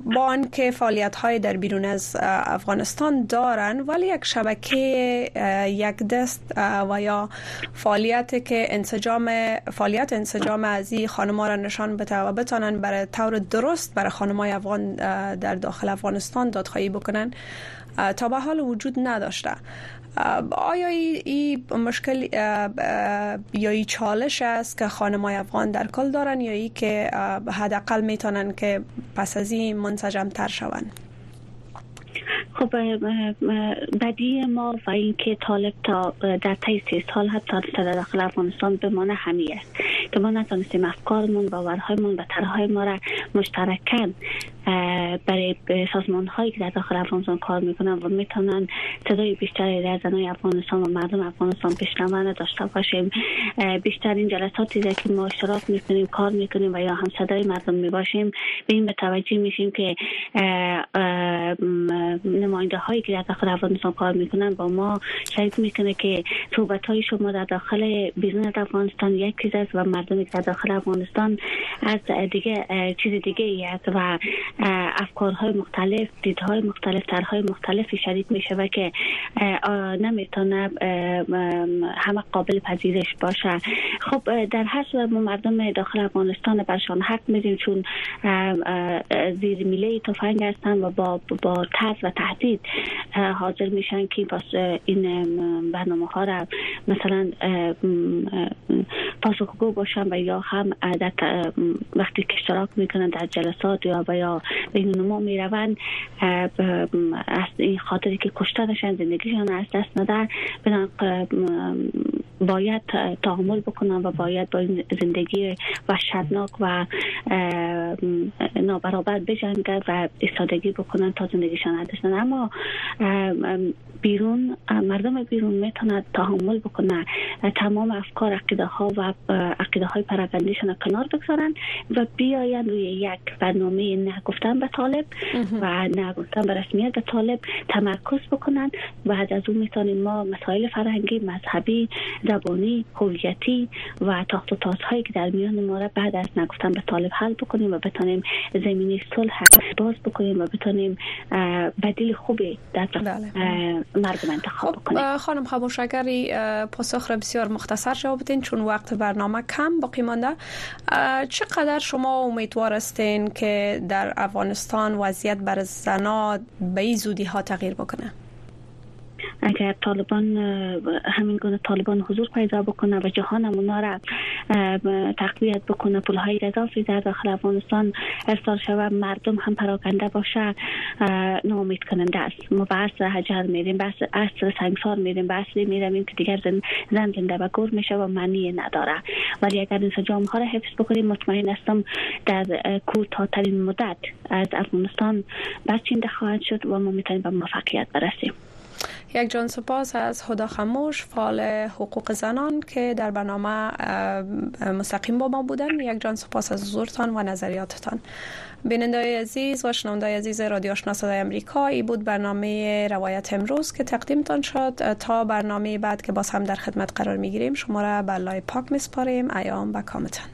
با آنکه فعالیت های در بیرون از افغانستان دارن ولی یک شبکه یک دست و یا فعالیت که انسجام فعالیت انسجام از این خانما را نشان بده و بتانن برای طور درست برای خانمای افغان در داخل افغانستان دادخواهی بکنن تا به حال وجود نداشته. آیا این مشکل یا ای چالش است که خانمای افغان در کل دارن یا ای که حداقل می‌تونن که پس از این منسجم تر شوند خب بدی ما و اینکه طالب تا در طی سی سال حتی در داخل افغانستان بمانه همی است. که ما نتانستیم افکارمون باورهایمون و طرحهای ما را مشترکن. برای سازمان هایی که در داخل افغانستان کار می‌کنن و می‌تونن صدای بیشتری در زنای افغانستان و مردم افغانستان بشنون داشته باشیم. بیشتر این جلساتی که ما اشتراک می‌کنیم کار می‌کنیم و یا هم صدای مردم می‌باشیم به این متوجه میشیم که نماینده هایی که در داخل افغانستان کار می‌کنن با ما شریک می‌کنه که صحبت های شما در داخل بیرون افغانستان یک چیز است و مردمی که در داخل افغانستان از دیگه چیز دیگه است و افکارهای مختلف دیدهای مختلف طرحهای مختلفی شریک میشه و که نمی‌تونه همه قابل پذیرش باشه. خب در هر صورت ما مردم داخل افغانستان برشان حق میدیم چون زیر میله تفنگ هستن و با با ترس و تهدید حاضر میشن که این برنامه ها را مثلا پاسخگو باشن و یا هم وقتی که اشتراک می‌کنن در جلسات یا و یا بین نما می‌روند از این خاطری که کشته نشن زندگیشان از دست نده باید تحمل بکنن و باید با این زندگی وحشتناک و نابرابر بجنگن و استادگی بکنن تا زندگیشان از اما بیرون مردم بیرون می‌تونه تحمل بکنه تمام افکار عقیده ها و عقیده های پراگندیشون کنار بگذارن و بیاین روی یک برنامه نگفتن به طالب و نگفتن به رسمیت به طالب تمرکز بکنن و از اون می‌تونیم ما مسائل فرهنگی مذهبی زبانی هویتی و تاخت و تازهایی که در میان ما را بعد از نگفتن به طالب حل بکنیم و بتانیم زمینی صلح باز بکنیم و بتانیم بدیل خوبی در بله. مردم انتخاب خب کنیم خانم خاموش اگر پاسخ را بسیار مختصر جواب بدین چون وقت برنامه کم باقی مانده. چقدر شما امیدوار هستین که در افغانستان وضعیت بر زنان به این زودی ها تغییر بکنه. اگر طالبان همین گونه طالبان حضور پیدا بکنه و جهان را تقویت بکنه پول های اضافی در داخل افغانستان ارسال شود مردم هم پراکنده باشه نامید کننده است. ما بحث حجر میریم بحث اصل سنگسار میریم بحث میریم که دیگر زن, زن زنده و گور میشه و معنی نداره. ولی اگر این سجام ها را حفظ بکنیم مطمئن هستم در کوتاهترین مدت از افغانستان برچینده خواهد شد و ما می‌تونیم به موفقیت برسیم. یک جان سپاس از خدا خموش فعال حقوق زنان که در برنامه مستقیم با ما بودن. یک جان سپاس از حضورتان و نظریاتتان. بیننده عزیز و شنونده عزیز رادیو آشنا صدای آمریکا ای بود برنامه روایت امروز که تقدیمتان شد. تا برنامه بعد که باز هم در خدمت قرار می‌گیریم شما را به لای پاک میسپاریم. ایام و کامتان.